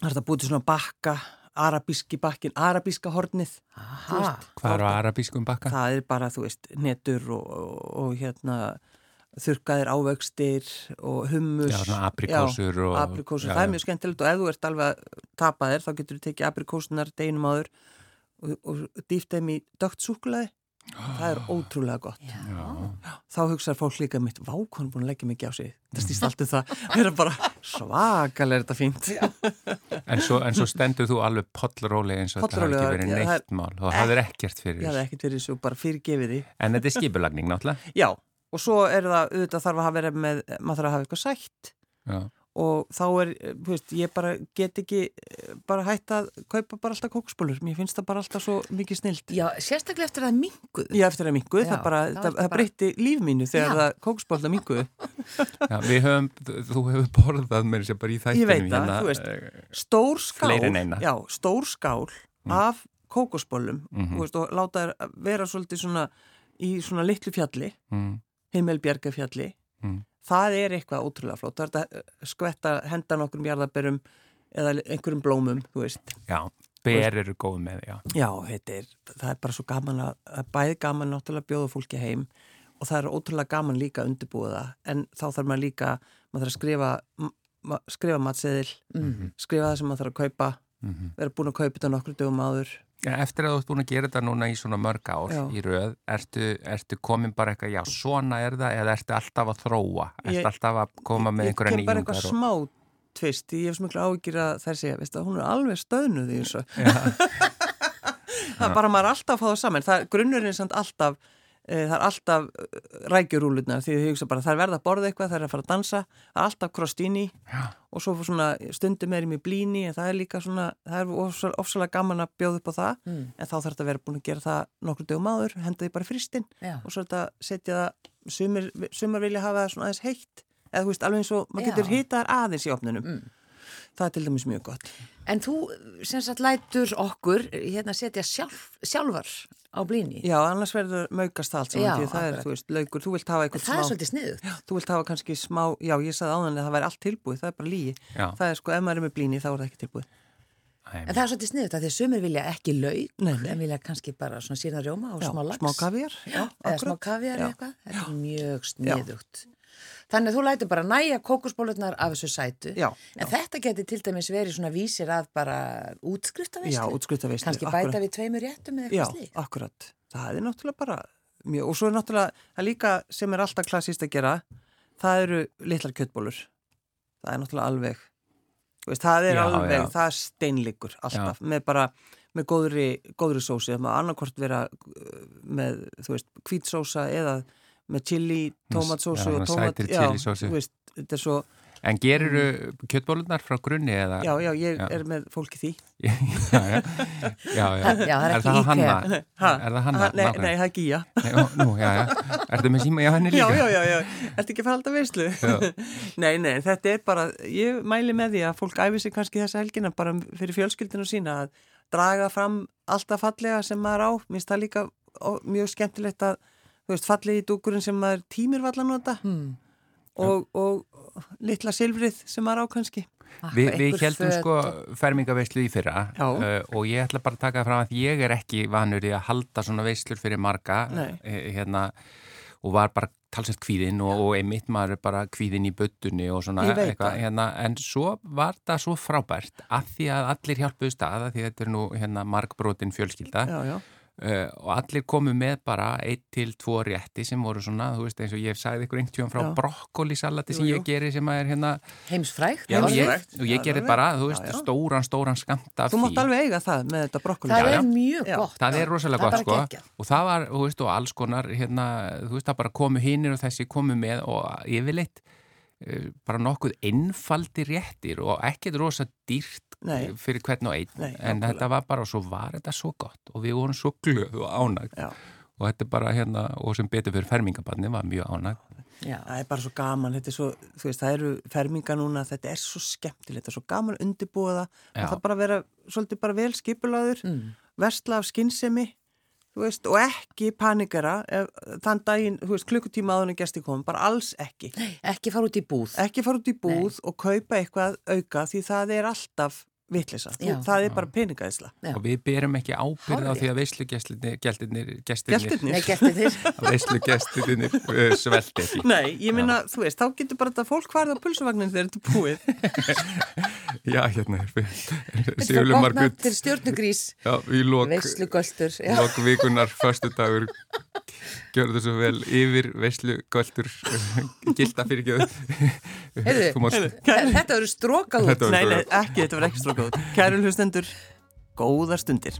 það er þetta búið til svona bakka, arabíski bakkin, arabíska hornið. Aha, Hvað er á arabískum bakka? Það er bara, þú veist, netur og, og, og hérna, þurrkaðir ávöxtir og hummus. Já, aprikósur Já, og- aprikósur, já, það er mjög skemmtilegt og ef þú ert alveg að tapa þér, þá getur þú tekið aprikósunar deginum áður og, og dýft þeim í dögt súkulaði. Það er ótrúlega gott. já. Þá hugsaður fólk líka mitt, vá, hvað hann er búin að leggja mikið á sig. Það stýst allt um það. Það er bara svakalega er þetta fínt. En svo, en svo stendur þú alveg pollróli eins og þetta hafi Pollrólega, ekki verið já, það er- neitt mál og það er ekkert fyrir Ég hafði þessu. ekkert verið svo bara fyrirgefið því. En þetta er skipulagning náttúrulega. Já, og svo er það, auðvitað þarf að hafa verið með, maður þarf að hafa eitthvað sætt Já. Og þá er, eh, þú veist, ég bara get ekki eh, bara hægt að kaupa bara alltaf kókspólur. Mér finnst það bara alltaf svo mikið snilt. Já, sérstaklega eftir að minguð. Ég eftir að minguð, Já, það bara, það, það bara- breytti líf mínu þegar Já. það kókspólda minguðu. Já, við höfum, þú hefur borðað með þessi bara í þættinum Ég veit það, þú veist. eh, Stór skál, já, stór skál af kókosbólum Mhm. þú veist, og láta þær vera svolítið svona í svona litlu fjalli, mm, himmelbjargafjalli. Mm. Það er eitthvað ótrúlega flott. Það er að skvetta henda nokkrum jarðaberum eða einhverjum blómum. Já, ber eru góð með, já. Já, er, það er bara svo gaman að, að bæði gaman náttúrulega bjóða fólki heim og það er ótrúlega gaman líka að undirbúa það en þá þarf maður líka, maður þarf að skrifa, ma skrifa matseðil, Mhm. skrifa það sem maður þarf að kaupa, Mhm. vera búin að kaupa þetta nokkur dögum áður. Ja, eftir að þú ert búin að gera þetta núna í svona mörg ár Já. í röð, ertu, ertu komin bara eitthvað, já, svona er það, eða ertu alltaf að þróa? Ertu Ég- alltaf að koma með Ég einhverja kem bara nýjungar? eitthvað smá tvist, ég hef svo miklu áhyggjur að segja, veist að hún er alveg stöðnuð í þessu. það er bara maður alltaf að fá það saman. Það, grunnurinn er samt alltaf, það er alltaf rækjurúlutnar því þau hugsa bara það er verða að borða eitthvað, það er að fara að dansa, það er alltaf krostíni og svo svona stundum erum í blíni en það er líka svona, það er ofsal, ofsalega gaman að bjóða upp á það Mm. en þá þarf þetta að vera búin að gera það nokkur dögum áður, henda því bara fristinn og svo er þetta að setja það, sumir, sumir vilja hafa það svona aðeins heitt eða þú veist alveg eins og maður getur hitaðar aðeins í opnunum. Mm. Það er til dæmis mjög gott. En þú, sem sagt, lætur okkur hérna setja sjálf, sjálfar á blíni. Já, annars verður maukast það allt saman Já, það er, þú veist, laukur, þú vilt hafa eitthvað það er smá, svolítið sniðugt. þú vilt hafa kannski smá, já, ég sagði áðan að það væri allt tilbúið, það er bara lígi. Já. Það er sko, ef maður er með blíni þá er það ekki tilbúið. Æ, En það er svolítið sniðugt að því sumir vilja ekki lauk, Nei, nei. en vilja kannski bara svona síðan rjóma og Já, smá lags. smá kaviar, já, Eða smá Já. eða eitthvað. Þetta er mjög sniðugt. Þannig að þú lætur bara næja kókusbólutnar af þessu sætu. Já, En þetta geti til dæmis verið svona vísir að bara útskriftaveislu. Já, útskriftaveislu, Kannski akkurat. bæta við tveimur réttum eða Já, eitthvað slíkt. akkurat. Það er náttúrulega bara mjög, og svo er náttúrulega, það líka sem er alltaf klassíst að gera, það eru litlar kjöttbólur. Það er náttúrulega alveg, þú veist, það er Já, alveg, já. það er steinleikur alltaf, með bara, með góðri, góðri sósi, það má annarkort vera uh, með, þú veist, hvítsósa eða með chili, tómatsósu Já, og tómat, já, þetta er svo, En gerirðu kjötbólurnar frá grunni eða? já, já, ég Já. er með fólki því. já, já, já, já. Já, það er það. Hanna? Ha? Er það Hanna? Ha, Nei, nei, það er gíja. Já, já. Ertu með síma hjá henni Já, líka? já, já, já. Ertu ekki að fara alltaf veislu? nei, nei, þetta er bara, ég mæli með því að fólk æfi sig kannski þessa helgina bara fyrir fjölskyldinu sína að draga fram alltaf fallega sem maður á. Mér finnst það líka mjög skemmtilegt að, þú veist, fallegi dúkurinn sem maður tímir valla nota. Hmm. og, og litla silfrið sem maður á kannski. Ah, Vi, við heldum sko fermingaveislu í fyrra uh, og ég ætla bara að taka það fram að ég er ekki vanur í að halda svona veislur fyrir marga eh, hérna, og var bara talsett kvíðinn og, og einmitt maður er bara kvíðinn í böttunni og svona eitthvað, hérna, en svo var það svo frábært að því að allir hjálpuðu stað að því þetta er nú hérna margbrotin fjölskylda. Já, já. Uh, og allir komu með bara eitt til tvo rétti sem voru svona, þú veist eins og ég hef sagði ykkur einhvern tíum frá brokkolisalati sem ég geri sem að er hérna Heimsfrægt. já, og ég, og ég Já, geri bara, veist, já. stóran, stóran skamt af Þú mátt alveg eiga það með þetta brokkoli. Það er mjög Já. gott. Það er rosalega Það gott sko og það var, þú veist, og alls konar hérna, þú veist, það bara komu hinnir og þessi komu með og yfirleitt bara nokkuð einfaldi réttir og ekkert rosa dýrt Nei. eh, fyrir hvern og einn Nei, en þetta var bara, og svo var þetta svo gott og við vorum svo glöð og ánægt Já. og þetta er bara hérna, og sem betur fyrir fermingabarni var mjög ánægt Já. Það er bara svo gaman, þetta er svo, þú veist, það eru ferminga núna, þetta er svo skemmtilegt, þetta er svo gaman að undirbúa það, bara vera svolítið bara vel skipulaður, Mm. versla af skinnsemi, veist, og ekki panikara, ef, þann daginn, þú veist, klukkutíma áður en gesti kom, bara alls ekki. Ekki fara út í búð. Ekki fara út í búð og kaupa eitthvað auka því það er alltaf vitlisa, Já. það er bara peningaðisla. Og við berum ekki ábyrð á því að þér. veislugestirnir uh, svelti ekki Nei, ég minna, þú veist, þá getur bara þetta fólk hvarð á pulsuvagnin þegar þetta er búið. Já, hérna er gott Margrét nafn til stjórnugrís. Já, í lok, Veislugöldur. lok vikunar förstu dagur gjörðu þessu vel yfir veislugöldur gilda fyrir ekki Heyrðu, Þetta eru strókað út. Nei, ekki, þetta var ekki strókað. Kæru hlustendur, góðar stundir.